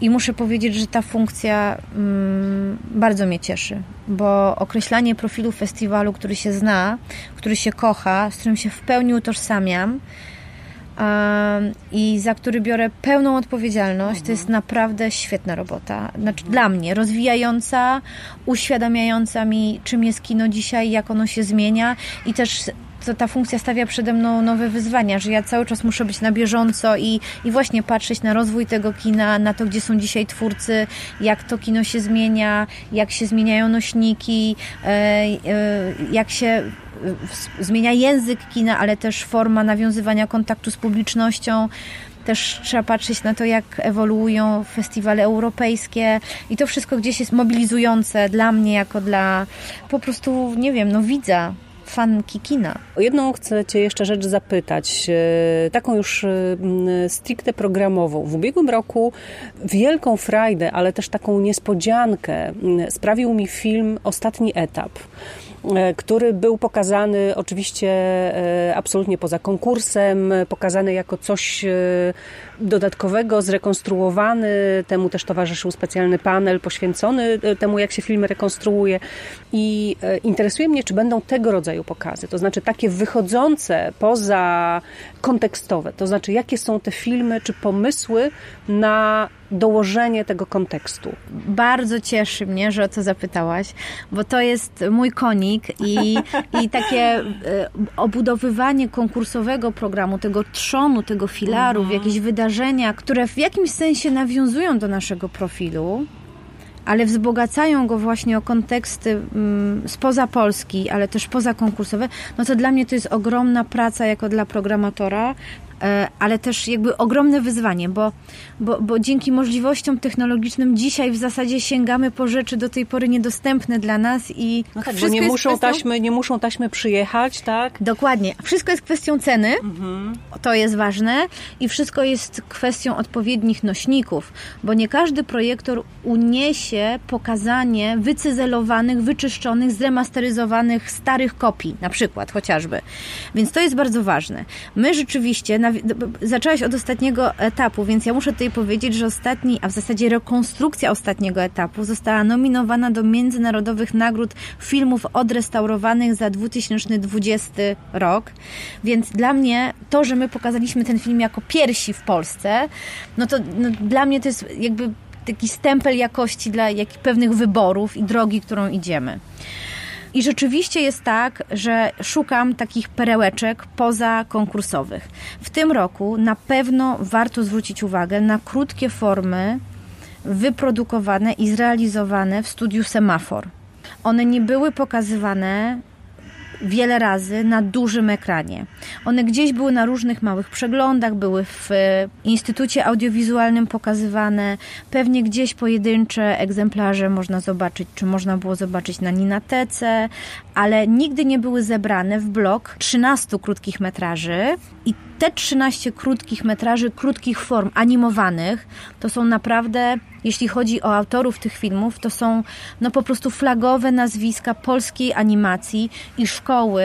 i muszę powiedzieć, że ta funkcja mm, bardzo mnie cieszy, bo określanie profilu festiwalu, który się zna, który się kocha, z którym się w pełni utożsamiam, i za który biorę pełną odpowiedzialność. Mhm. To jest naprawdę świetna robota. Znaczy, mhm. Dla mnie rozwijająca, uświadamiająca mi, czym jest kino dzisiaj, jak ono się zmienia i też to ta funkcja stawia przede mną nowe wyzwania, że ja cały czas muszę być na bieżąco i, i właśnie patrzeć na rozwój tego kina, na to, gdzie są dzisiaj twórcy, jak to kino się zmienia, jak się zmieniają nośniki, e, e, jak się zmienia język kina, ale też forma nawiązywania kontaktu z publicznością. Też trzeba patrzeć na to, jak ewoluują festiwale europejskie i to wszystko gdzieś jest mobilizujące dla mnie, jako dla po prostu, nie wiem, no widza fanki kina. O jedną chcę Cię jeszcze rzecz zapytać, e, taką już e, stricte programową. W ubiegłym roku wielką frajdę, ale też taką niespodziankę sprawił mi film Ostatni Etap. E, który był pokazany oczywiście absolutnie poza konkursem, pokazany jako coś dodatkowego, zrekonstruowany. Temu też towarzyszył specjalny panel poświęcony temu, jak się filmy rekonstruuje. I interesuje mnie, czy będą tego rodzaju pokazy, to znaczy takie wychodzące poza kontekstowe, to znaczy jakie są te filmy czy pomysły na dołożenie tego kontekstu. Bardzo cieszy mnie, że o to zapytałaś, bo to jest mój konik i, i takie e, obudowywanie konkursowego programu, tego trzonu, tego filaru, mhm. jakieś wydarzenia, które w jakimś sensie nawiązują do naszego profilu, ale wzbogacają go właśnie o konteksty mm, spoza Polski, ale też poza konkursowe, no to dla mnie to jest ogromna praca jako dla programatora, ale też jakby ogromne wyzwanie, bo, bo, bo dzięki możliwościom technologicznym dzisiaj w zasadzie sięgamy po rzeczy do tej pory niedostępne dla nas i no tak, nie muszą, kwestią... taśmy, nie muszą taśmy przyjechać, tak? Dokładnie. Wszystko jest kwestią ceny, mhm. to jest ważne i wszystko jest kwestią odpowiednich nośników, bo nie każdy projektor uniesie pokazanie wycyzelowanych, wyczyszczonych, zremasteryzowanych starych kopii, na przykład chociażby. Więc to jest bardzo ważne. My rzeczywiście na zaczęłaś od ostatniego etapu, więc ja muszę tutaj powiedzieć, że ostatni, a w zasadzie rekonstrukcja ostatniego etapu została nominowana do międzynarodowych nagród filmów odrestaurowanych za 2020 rok. Więc dla mnie to, że my pokazaliśmy ten film jako pierwsi w Polsce, no to no, dla mnie to jest jakby taki stempel jakości dla jak, pewnych wyborów i drogi, którą idziemy. I rzeczywiście jest tak, że szukam takich perełeczek poza konkursowych. W tym roku na pewno warto zwrócić uwagę na krótkie formy wyprodukowane i zrealizowane w studiu Semafor. One nie były pokazywane wiele razy na dużym ekranie. One gdzieś były na różnych małych przeglądach, były w e, Instytucie Audiowizualnym pokazywane, pewnie gdzieś pojedyncze egzemplarze można zobaczyć, czy można było zobaczyć na Ninatece, ale nigdy nie były zebrane w blok 13 krótkich metraży i te 13 krótkich metraży, krótkich form animowanych, to są naprawdę, jeśli chodzi o autorów tych filmów, to są no po prostu flagowe nazwiska polskiej animacji i szkoły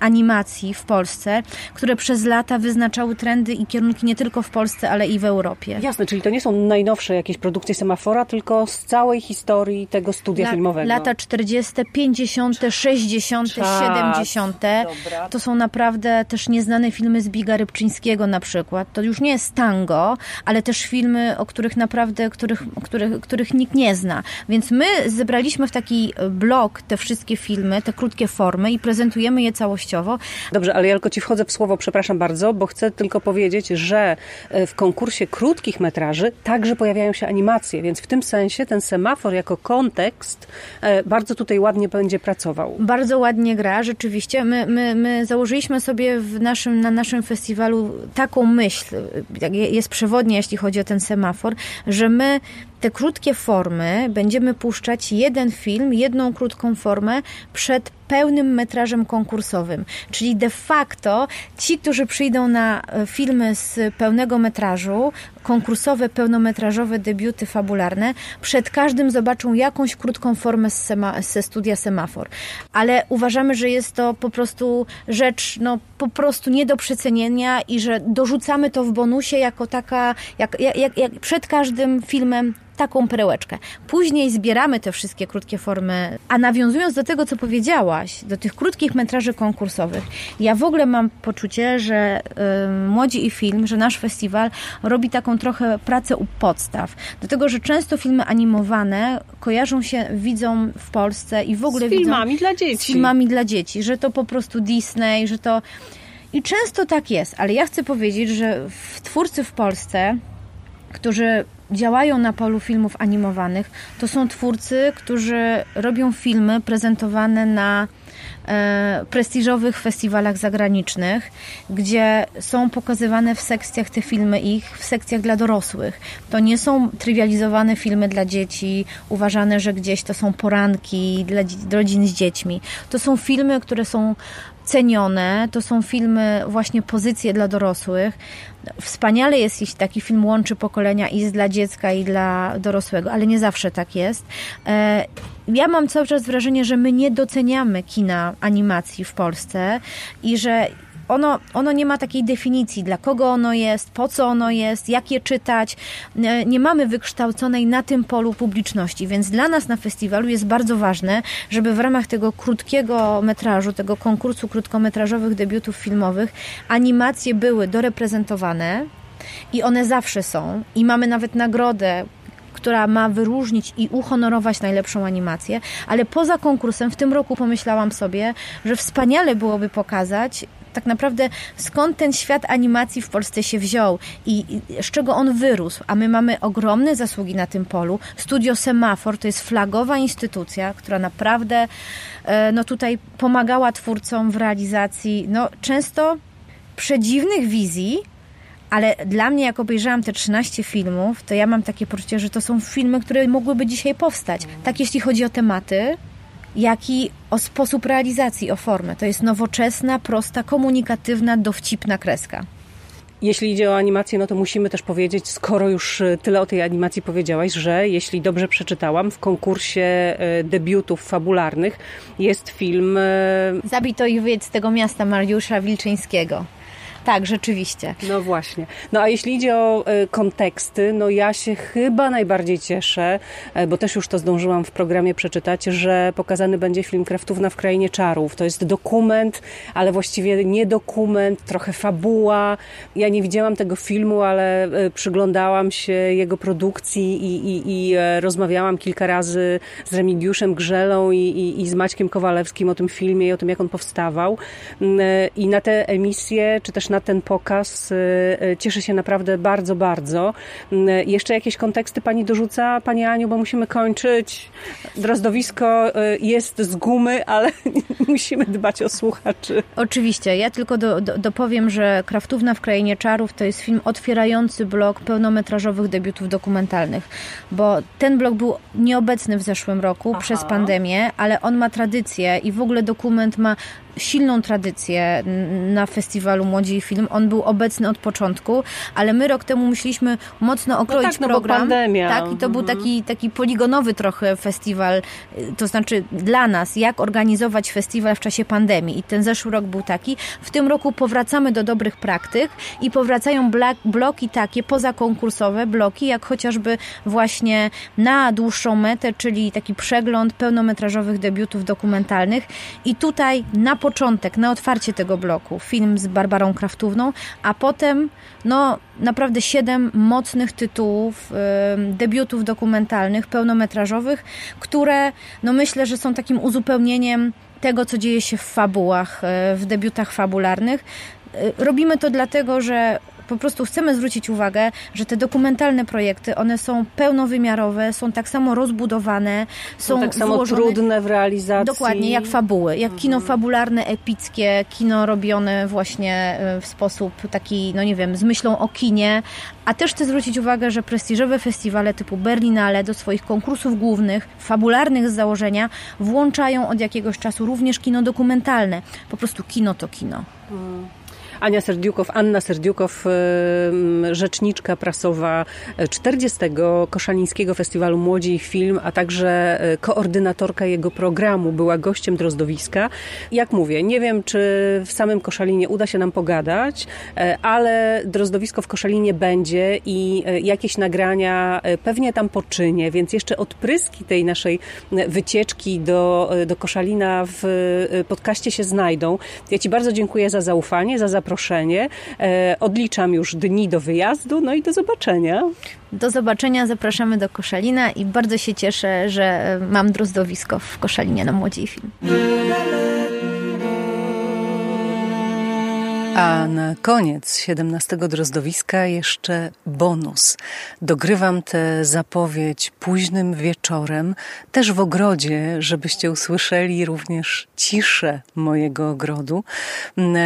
animacji w Polsce, które przez lata wyznaczały trendy i kierunki nie tylko w Polsce, ale i w Europie. Jasne, czyli to nie są najnowsze jakieś produkcje Semafora, tylko z całej historii tego studia La, filmowego. Lata 40., 50., 60., Czas. 70. Dobra. To są naprawdę też nieznane filmy filmy Zbiga Rybczyńskiego na przykład. To już nie jest tango, ale też filmy, o których naprawdę, których, których, których nikt nie zna. Więc my zebraliśmy w taki blok te wszystkie filmy, te krótkie formy i prezentujemy je całościowo. Dobrze, ale ja tylko ci wchodzę w słowo, przepraszam bardzo, bo chcę tylko powiedzieć, że e, w konkursie krótkich metraży także pojawiają się animacje, więc w tym sensie ten semafor jako kontekst e, bardzo tutaj ładnie będzie pracował. Bardzo ładnie gra, rzeczywiście. My, my, my założyliśmy sobie w naszym, na naszym festiwalu taką myśl, jest przewodnia, jeśli chodzi o ten semafor, że my te krótkie formy będziemy puszczać jeden film, jedną krótką formę przed pełnym metrażem konkursowym. Czyli de facto ci, którzy przyjdą na e, filmy z pełnego metrażu, konkursowe, pełnometrażowe debiuty fabularne, przed każdym zobaczą jakąś krótką formę z sema, ze studia Semafor. Ale uważamy, że jest to po prostu rzecz no, po prostu nie do przecenienia i że dorzucamy to w bonusie jako taka, jak, jak, jak przed każdym filmem taką perełeczkę. Później zbieramy te wszystkie krótkie formy, a nawiązując do tego, co powiedziałaś, do tych krótkich metraży konkursowych, ja w ogóle mam poczucie, że y, Młodzi i Film, że nasz festiwal robi taką trochę pracę u podstaw. Dlatego, że często filmy animowane kojarzą się widzom w Polsce i w ogóle z filmami widzą, dla dzieci. Z filmami dla dzieci, że to po prostu Disney, że to... I często tak jest, ale ja chcę powiedzieć, że w twórcy w Polsce, którzy działają na polu filmów animowanych, to są twórcy, którzy robią filmy prezentowane na e, prestiżowych festiwalach zagranicznych, gdzie są pokazywane w sekcjach te filmy ich, w sekcjach dla dorosłych. To nie są trywializowane filmy dla dzieci, uważane, że gdzieś to są poranki dla rodzin z dziećmi. To są filmy, które są cenione, to są filmy właśnie pozycje dla dorosłych. Wspaniale jest, jeśli taki film łączy pokolenia i jest dla dziecka, i dla dorosłego, ale nie zawsze tak jest. E, ja mam cały czas wrażenie, że my nie doceniamy kina animacji w Polsce i że ono, ono nie ma takiej definicji, dla kogo ono jest, po co ono jest, jak je czytać. E, nie mamy wykształconej na tym polu publiczności, więc dla nas na festiwalu jest bardzo ważne, żeby w ramach tego krótkiego metrażu, tego konkursu krótkometrażowych debiutów filmowych, animacje były doreprezentowane i one zawsze są. I mamy nawet nagrodę która ma wyróżnić i uhonorować najlepszą animację, ale poza konkursem w tym roku pomyślałam sobie, że wspaniale byłoby pokazać tak naprawdę skąd ten świat animacji w Polsce się wziął i, i z czego on wyrósł. A my mamy ogromne zasługi na tym polu. Studio Semafor to jest flagowa instytucja, która naprawdę e, no tutaj pomagała twórcom w realizacji no, często przedziwnych wizji, ale dla mnie, jak obejrzałam te 13 filmów, to ja mam takie poczucie, że to są filmy, które mogłyby dzisiaj powstać. Tak jeśli chodzi o tematy, jak i o sposób realizacji, o formę. To jest nowoczesna, prosta, komunikatywna, dowcipna kreska. Jeśli idzie o animację, no to musimy też powiedzieć, skoro już e, tyle o tej animacji powiedziałaś, że jeśli dobrze przeczytałam, w konkursie e, debiutów fabularnych jest film... E, Zabito i wyjedź z tego miasta Mariusza Wilczyńskiego. Tak, rzeczywiście. No właśnie. No a jeśli idzie o y, konteksty, no ja się chyba najbardziej cieszę, y, bo też już to zdążyłam w programie przeczytać, że pokazany będzie film Kraftówna w Krainie Czarów. To jest dokument, ale właściwie nie dokument, trochę fabuła. Ja nie widziałam tego filmu, ale y, przyglądałam się jego produkcji i, i, i rozmawiałam kilka razy z Remigiuszem Grzelą i, i, z Maćkiem Kowalewskim o tym filmie i o tym, jak on powstawał. I na te emisje, czy też na ten pokaz. Y, y, cieszę się naprawdę bardzo, bardzo. Y, jeszcze jakieś konteksty Pani dorzuca, Pani Aniu, bo musimy kończyć. Drozdowisko jest z gumy, ale musimy dbać o słuchaczy. Oczywiście. Ja tylko do, do, dopowiem, że Kraftówna w Krainie Czarów to jest film otwierający blok pełnometrażowych debiutów dokumentalnych, bo ten blok był nieobecny w zeszłym roku Aha. przez pandemię, ale on ma tradycję i w ogóle dokument ma silną tradycję na festiwalu Młodzi Film. On był obecny od początku, ale my rok temu musieliśmy mocno okroić no tak, no program. pandemia. Tak, i to był taki, taki poligonowy trochę festiwal, to znaczy dla nas, jak organizować festiwal w czasie pandemii. I ten zeszły rok był taki. W tym roku powracamy do dobrych praktyk i powracają bloki takie pozakonkursowe, bloki, jak chociażby właśnie na dłuższą metę, czyli taki przegląd pełnometrażowych debiutów dokumentalnych. I tutaj na początek, na otwarcie tego bloku film z Barbarą Kraftówną, a potem no naprawdę siedem mocnych tytułów, debiutów dokumentalnych, pełnometrażowych, które no myślę, że są takim uzupełnieniem tego, co dzieje się w fabułach, e, w debiutach fabularnych. E, robimy to dlatego, że po prostu chcemy zwrócić uwagę, że te dokumentalne projekty, one są pełnowymiarowe, są tak samo rozbudowane, są, są tak samo trudne w realizacji. Dokładnie, jak fabuły, jak kino mhm. fabularne, epickie, kino robione właśnie e, w sposób taki, no nie wiem, z myślą o kinie, a też chcę zwrócić uwagę, że prestiżowe festiwale typu Berlinale do swoich konkursów głównych, fabularnych z założenia, włączają od jakiegoś czasu również kino dokumentalne. Po prostu kino to kino. Hmm. Ania Serdiukow, Anna Serdiukow, rzeczniczka prasowa 40. Koszalińskiego Festiwalu Młodzi i Film, a także e, koordynatorka jego programu, była gościem Drozdowiska. Jak mówię, nie wiem, czy w samym Koszalinie uda się nam pogadać, ale Drozdowisko w Koszalinie będzie i jakieś nagrania pewnie tam poczynie, więc jeszcze odpryski tej naszej wycieczki do, do Koszalina w podcaście się znajdą. Ja Ci bardzo dziękuję za zaufanie, za zaproszenie zaproszenie. E, odliczam już dni do wyjazdu, no i do zobaczenia. Do zobaczenia, zapraszamy do Koszalina i bardzo się cieszę, że mam drozdowisko w Koszalinie na Młodzi Film. A na koniec 17 drozdowiska jeszcze bonus. Dogrywam tę zapowiedź późnym wieczorem, też w ogrodzie, żebyście usłyszeli również ciszę mojego ogrodu. Mm,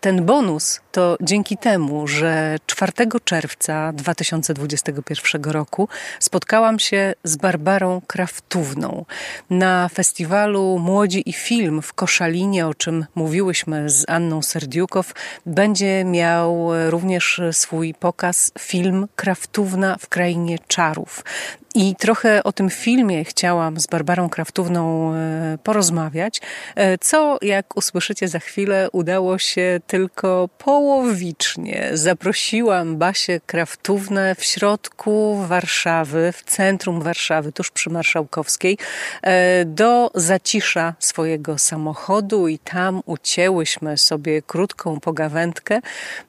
ten bonus to dzięki temu, że 4 czerwca 2021 roku spotkałam się z Barbarą Kraftówną na festiwalu Młodzi i Film w Koszalinie, o czym mówiłyśmy z Anną Serdiukow będzie miał również swój pokaz film Kraftówna w krainie czarów. I trochę o tym filmie chciałam z Barbarą Kraftówną e, porozmawiać, e, co, jak usłyszycie za chwilę, udało się tylko połowicznie. Zaprosiłam Basię Kraftównę w środku Warszawy, w centrum Warszawy, tuż przy Marszałkowskiej, e, do zacisza swojego samochodu i tam ucięłyśmy sobie krótką pogawędkę.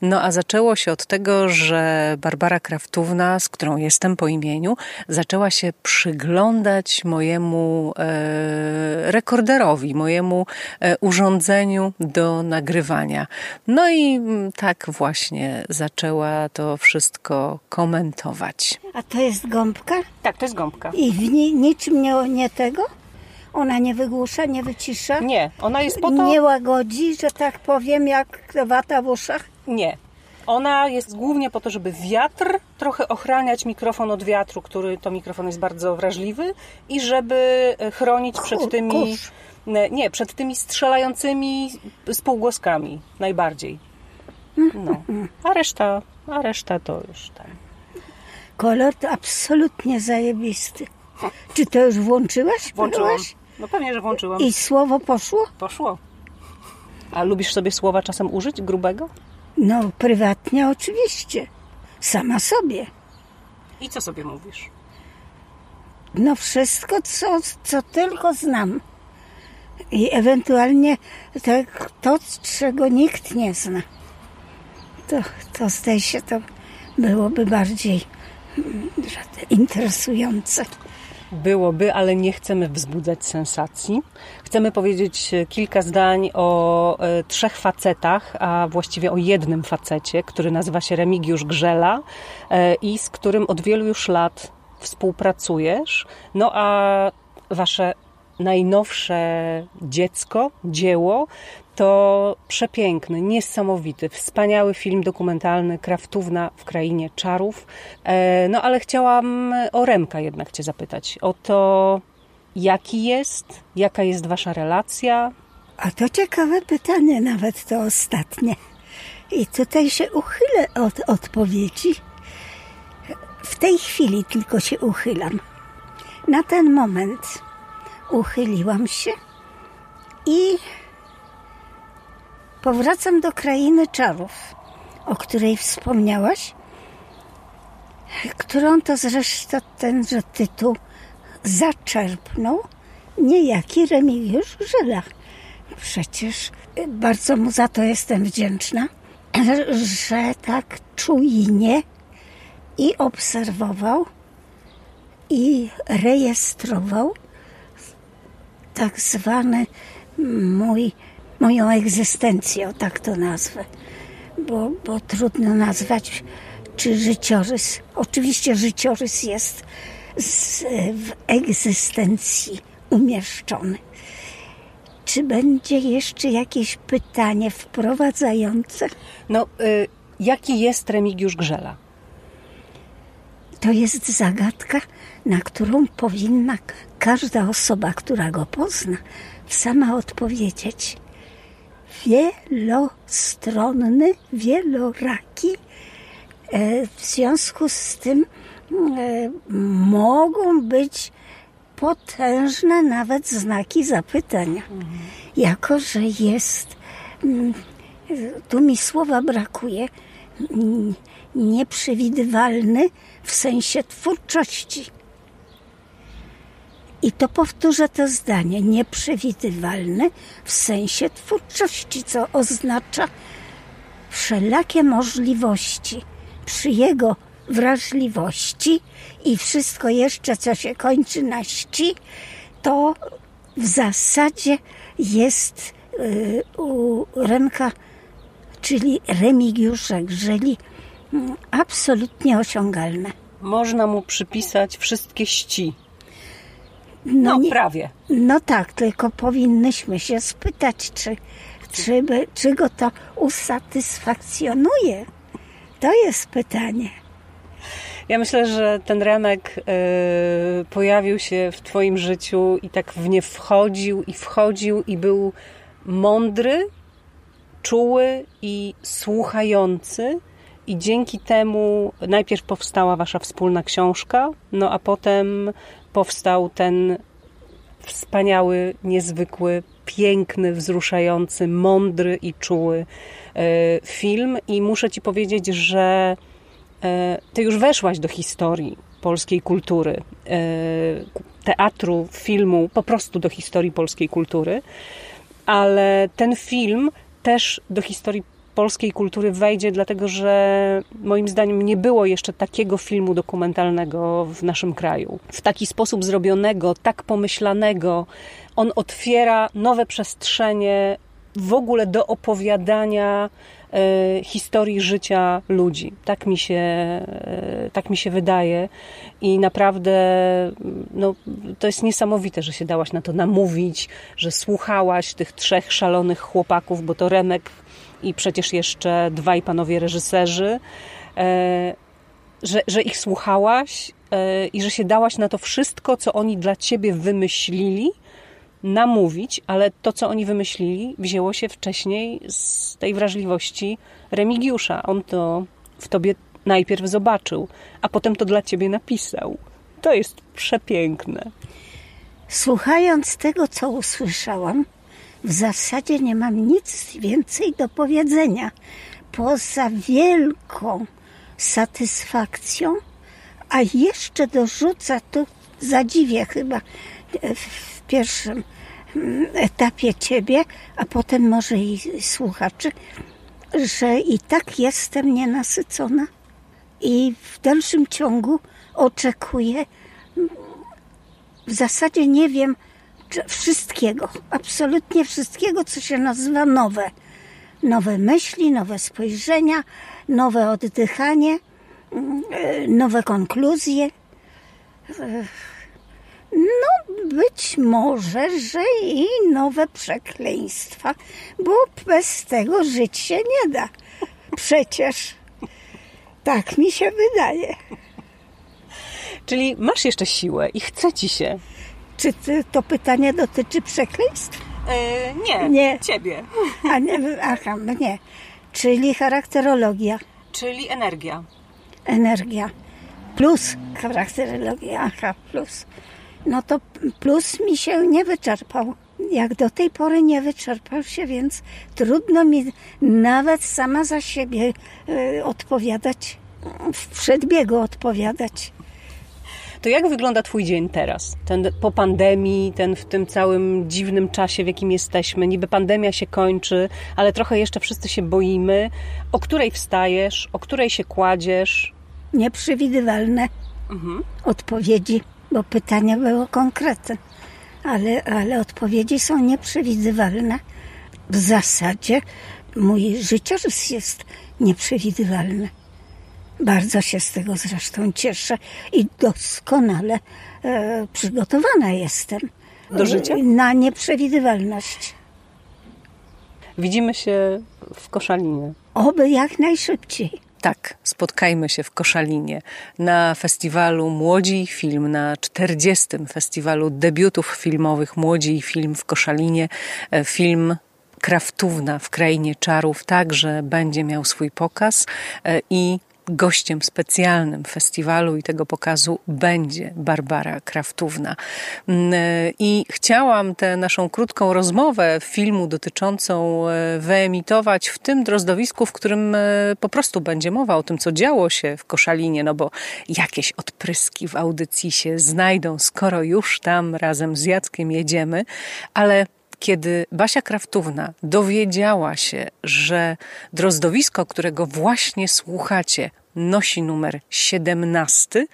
No a zaczęło się od tego, że Barbara Kraftówna, z którą jestem po imieniu, zaczęła zaczęła się przyglądać mojemu e, rekorderowi, mojemu e, urządzeniu do nagrywania. No i mm, tak właśnie zaczęła to wszystko komentować. A to jest gąbka? Tak, to jest gąbka. I w ni niczym nie, nie tego? Ona nie wygłusza, nie wycisza? Nie, ona jest po to... Nie łagodzi, że tak powiem, jak wata w uszach? Nie, ona jest głównie po to, żeby wiatr trochę ochraniać mikrofon od wiatru, który to mikrofon jest bardzo wrażliwy i żeby e, chronić przed tymi nie, przed tymi strzelającymi spółgłoskami najbardziej. No. A reszta, a reszta to już tak. Kolor to absolutnie zajebisty. Czy to już włączyłaś? Włączyłam. No pewnie, że włączyłam. I słowo poszło? Poszło. A lubisz sobie słowa czasem użyć grubego? No, prywatnie oczywiście. Sama sobie. I co sobie mówisz? No, wszystko, co, co tylko znam. I ewentualnie to, to, czego nikt nie zna. To, to zdaje się, to byłoby bardziej mm, interesujące byłoby, ale nie chcemy wzbudzać sensacji. Chcemy powiedzieć kilka zdań o e, trzech facetach, a właściwie o jednym facecie, który nazywa się Remigiusz Grzela e, i z którym od wielu już lat współpracujesz. No a wasze najnowsze dziecko, dzieło to przepiękny, niesamowity, wspaniały film dokumentalny Kraftówna w krainie czarów. E, no ale chciałam o Remka jednak Cię zapytać. O to, jaki jest, jaka jest Wasza relacja? A to ciekawe pytanie, nawet to ostatnie. I tutaj się uchylę od odpowiedzi. W tej chwili tylko się uchylam. Na ten moment uchyliłam się i powracam do krainy czarów, o której wspomniałaś, którą to zresztą tenże tytuł zaczerpnął niejaki Remigiusz Żylach. Przecież bardzo mu za to jestem wdzięczna, że tak czujnie i obserwował, i rejestrował tak zwany mój, moją egzystencję, tak to nazwę. Bo, bo trudno nazwać czy życiorys. Oczywiście życiorys jest z, w egzystencji umieszczony. Czy będzie jeszcze jakieś pytanie wprowadzające? No, y, jaki jest Remigiusz Grzela? To jest zagadka, na którą powinna każda osoba, która go pozna, sama odpowiedzieć. Wielostronny, wieloraki. E, w związku z tym e, mogą być potężne nawet znaki zapytania. Jako, że jest, mm, tu mi słowa brakuje, mm, nieprzewidywalny w sensie twórczości. I to powtórzę to zdanie, nieprzewidywalny w sensie twórczości, co oznacza wszelakie możliwości przy jego wrażliwości i wszystko jeszcze, co się kończy na ści, to w zasadzie jest y, u Remka, czyli Remigiusza Grzeli, mm, absolutnie osiągalne. Można mu przypisać wszystkie ści. No, no prawie. No tak, tylko powinnyśmy się spytać, czy, czy, by, czy go to usatysfakcjonuje. To jest pytanie. Ja myślę, że ten Remek y, pojawił się w Twoim życiu i tak w nie wchodził i wchodził i był mądry, czuły i słuchający. I dzięki temu najpierw powstała Wasza wspólna książka, no a potem powstał ten wspaniały, niezwykły, piękny, wzruszający, mądry i czuły e, film. I muszę Ci powiedzieć, że e, Ty już weszłaś do historii polskiej kultury, e, teatru, filmu, po prostu do historii polskiej kultury, ale ten film też do historii polskiej kultury wejdzie, dlatego że moim zdaniem nie było jeszcze takiego filmu dokumentalnego w naszym kraju. W taki sposób zrobionego, tak pomyślanego, on otwiera nowe przestrzenie w ogóle do opowiadania e, historii życia ludzi. Tak mi się, e, tak mi się wydaje i naprawdę no, to jest niesamowite, że się dałaś na to namówić, że słuchałaś tych trzech szalonych chłopaków, bo to Remek i przecież jeszcze dwaj panowie reżyserzy, e, że, że ich słuchałaś e, i że się dałaś na to wszystko, co oni dla ciebie wymyślili, namówić, ale to, co oni wymyślili, wzięło się wcześniej z tej wrażliwości Remigiusza. On to w tobie najpierw zobaczył, a potem to dla ciebie napisał. To jest przepiękne. Słuchając tego, co usłyszałam, w zasadzie nie mam nic więcej do powiedzenia poza wielką satysfakcją, a jeszcze dorzuca tu zadziwię chyba w pierwszym mm, etapie ciebie, a potem może i słuchaczy, że i tak jestem nienasycona i w dalszym ciągu oczekuję. W zasadzie nie wiem, wszystkiego, absolutnie wszystkiego, co się nazywa nowe. Nowe myśli, nowe spojrzenia, nowe oddychanie, mm, nowe konkluzje. No, być może, że i nowe przekleństwa, bo bez tego żyć się nie da. Przecież tak mi się wydaje. Czyli masz jeszcze siłę i chce ci się. Czy to pytanie dotyczy przekleństw? Yy, nie, nie, ciebie. A nie, aha, nie. Czyli charakterologia. Czyli energia. Energia. Plus charakterologia, aha, plus. No to plus mi się nie wyczerpał. Jak do tej pory nie wyczerpał się, więc trudno mi nawet sama za siebie y, odpowiadać, w przedbiegu odpowiadać. To jak wygląda Twój dzień teraz? Ten po pandemii, ten w tym całym dziwnym czasie, w jakim jesteśmy. Niby pandemia się kończy, ale trochę jeszcze wszyscy się boimy. O której wstajesz? O której się kładziesz? Nieprzewidywalne Mhm. odpowiedzi, bo pytanie było konkretne, ale, ale odpowiedzi są nieprzewidywalne. W zasadzie mój życiorys jest nieprzewidywalny. Bardzo się z tego zresztą cieszę i doskonale e, przygotowana jestem. Do życia? E, Na nieprzewidywalność. Widzimy się w Koszalinie. Oby jak najszybciej. Tak, spotkajmy się w Koszalinie na festiwalu Młodzi i Film, na 40. festiwalu debiutów filmowych Młodzi i Film w Koszalinie. E, Film Kraftówna w Krainie Czarów także będzie miał swój pokaz e, i gościem specjalnym festiwalu i tego pokazu będzie Barbara Kraftówna. Mm, e, I chciałam tę naszą krótką rozmowę filmu dotyczącą e, wyemitować w tym drozdowisku, w którym e, po prostu będzie mowa o tym, co działo się w Koszalinie, no bo jakieś odpryski w audycji się znajdą, skoro już tam razem z Jackiem jedziemy, ale kiedy Basia Kraftówna dowiedziała się, że drozdowisko, którego właśnie słuchacie, nosi numer 17,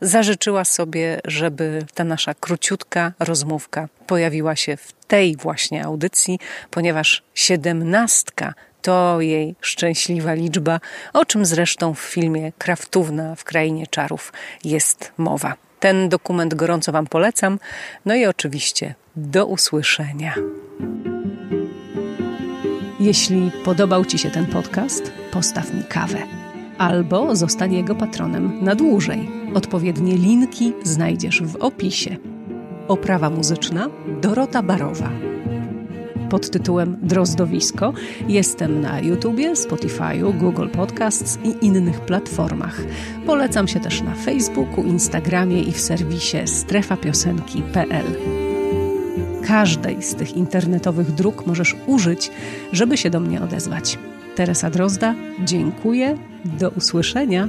zażyczyła sobie, żeby ta nasza króciutka rozmówka pojawiła się w tej właśnie audycji, ponieważ siedemnastka to jej szczęśliwa liczba, o czym zresztą w filmie Kraftówna w Krainie Czarów jest mowa. Ten dokument gorąco Wam polecam. No i oczywiście do usłyszenia. Jeśli podobał Ci się ten podcast, postaw mi kawę albo zostań jego patronem na dłużej. Odpowiednie linki znajdziesz w opisie. Oprawa muzyczna Dorota Barowa. Pod tytułem Drozdowisko jestem na YouTubie, Spotify'u, Google Podcasts i innych platformach. Polecam się też na Facebooku, Instagramie i w serwisie strefapiosenki.pl. Każdej z tych internetowych dróg możesz użyć, żeby się do mnie odezwać. Teresa Drozda, dziękuję, do usłyszenia.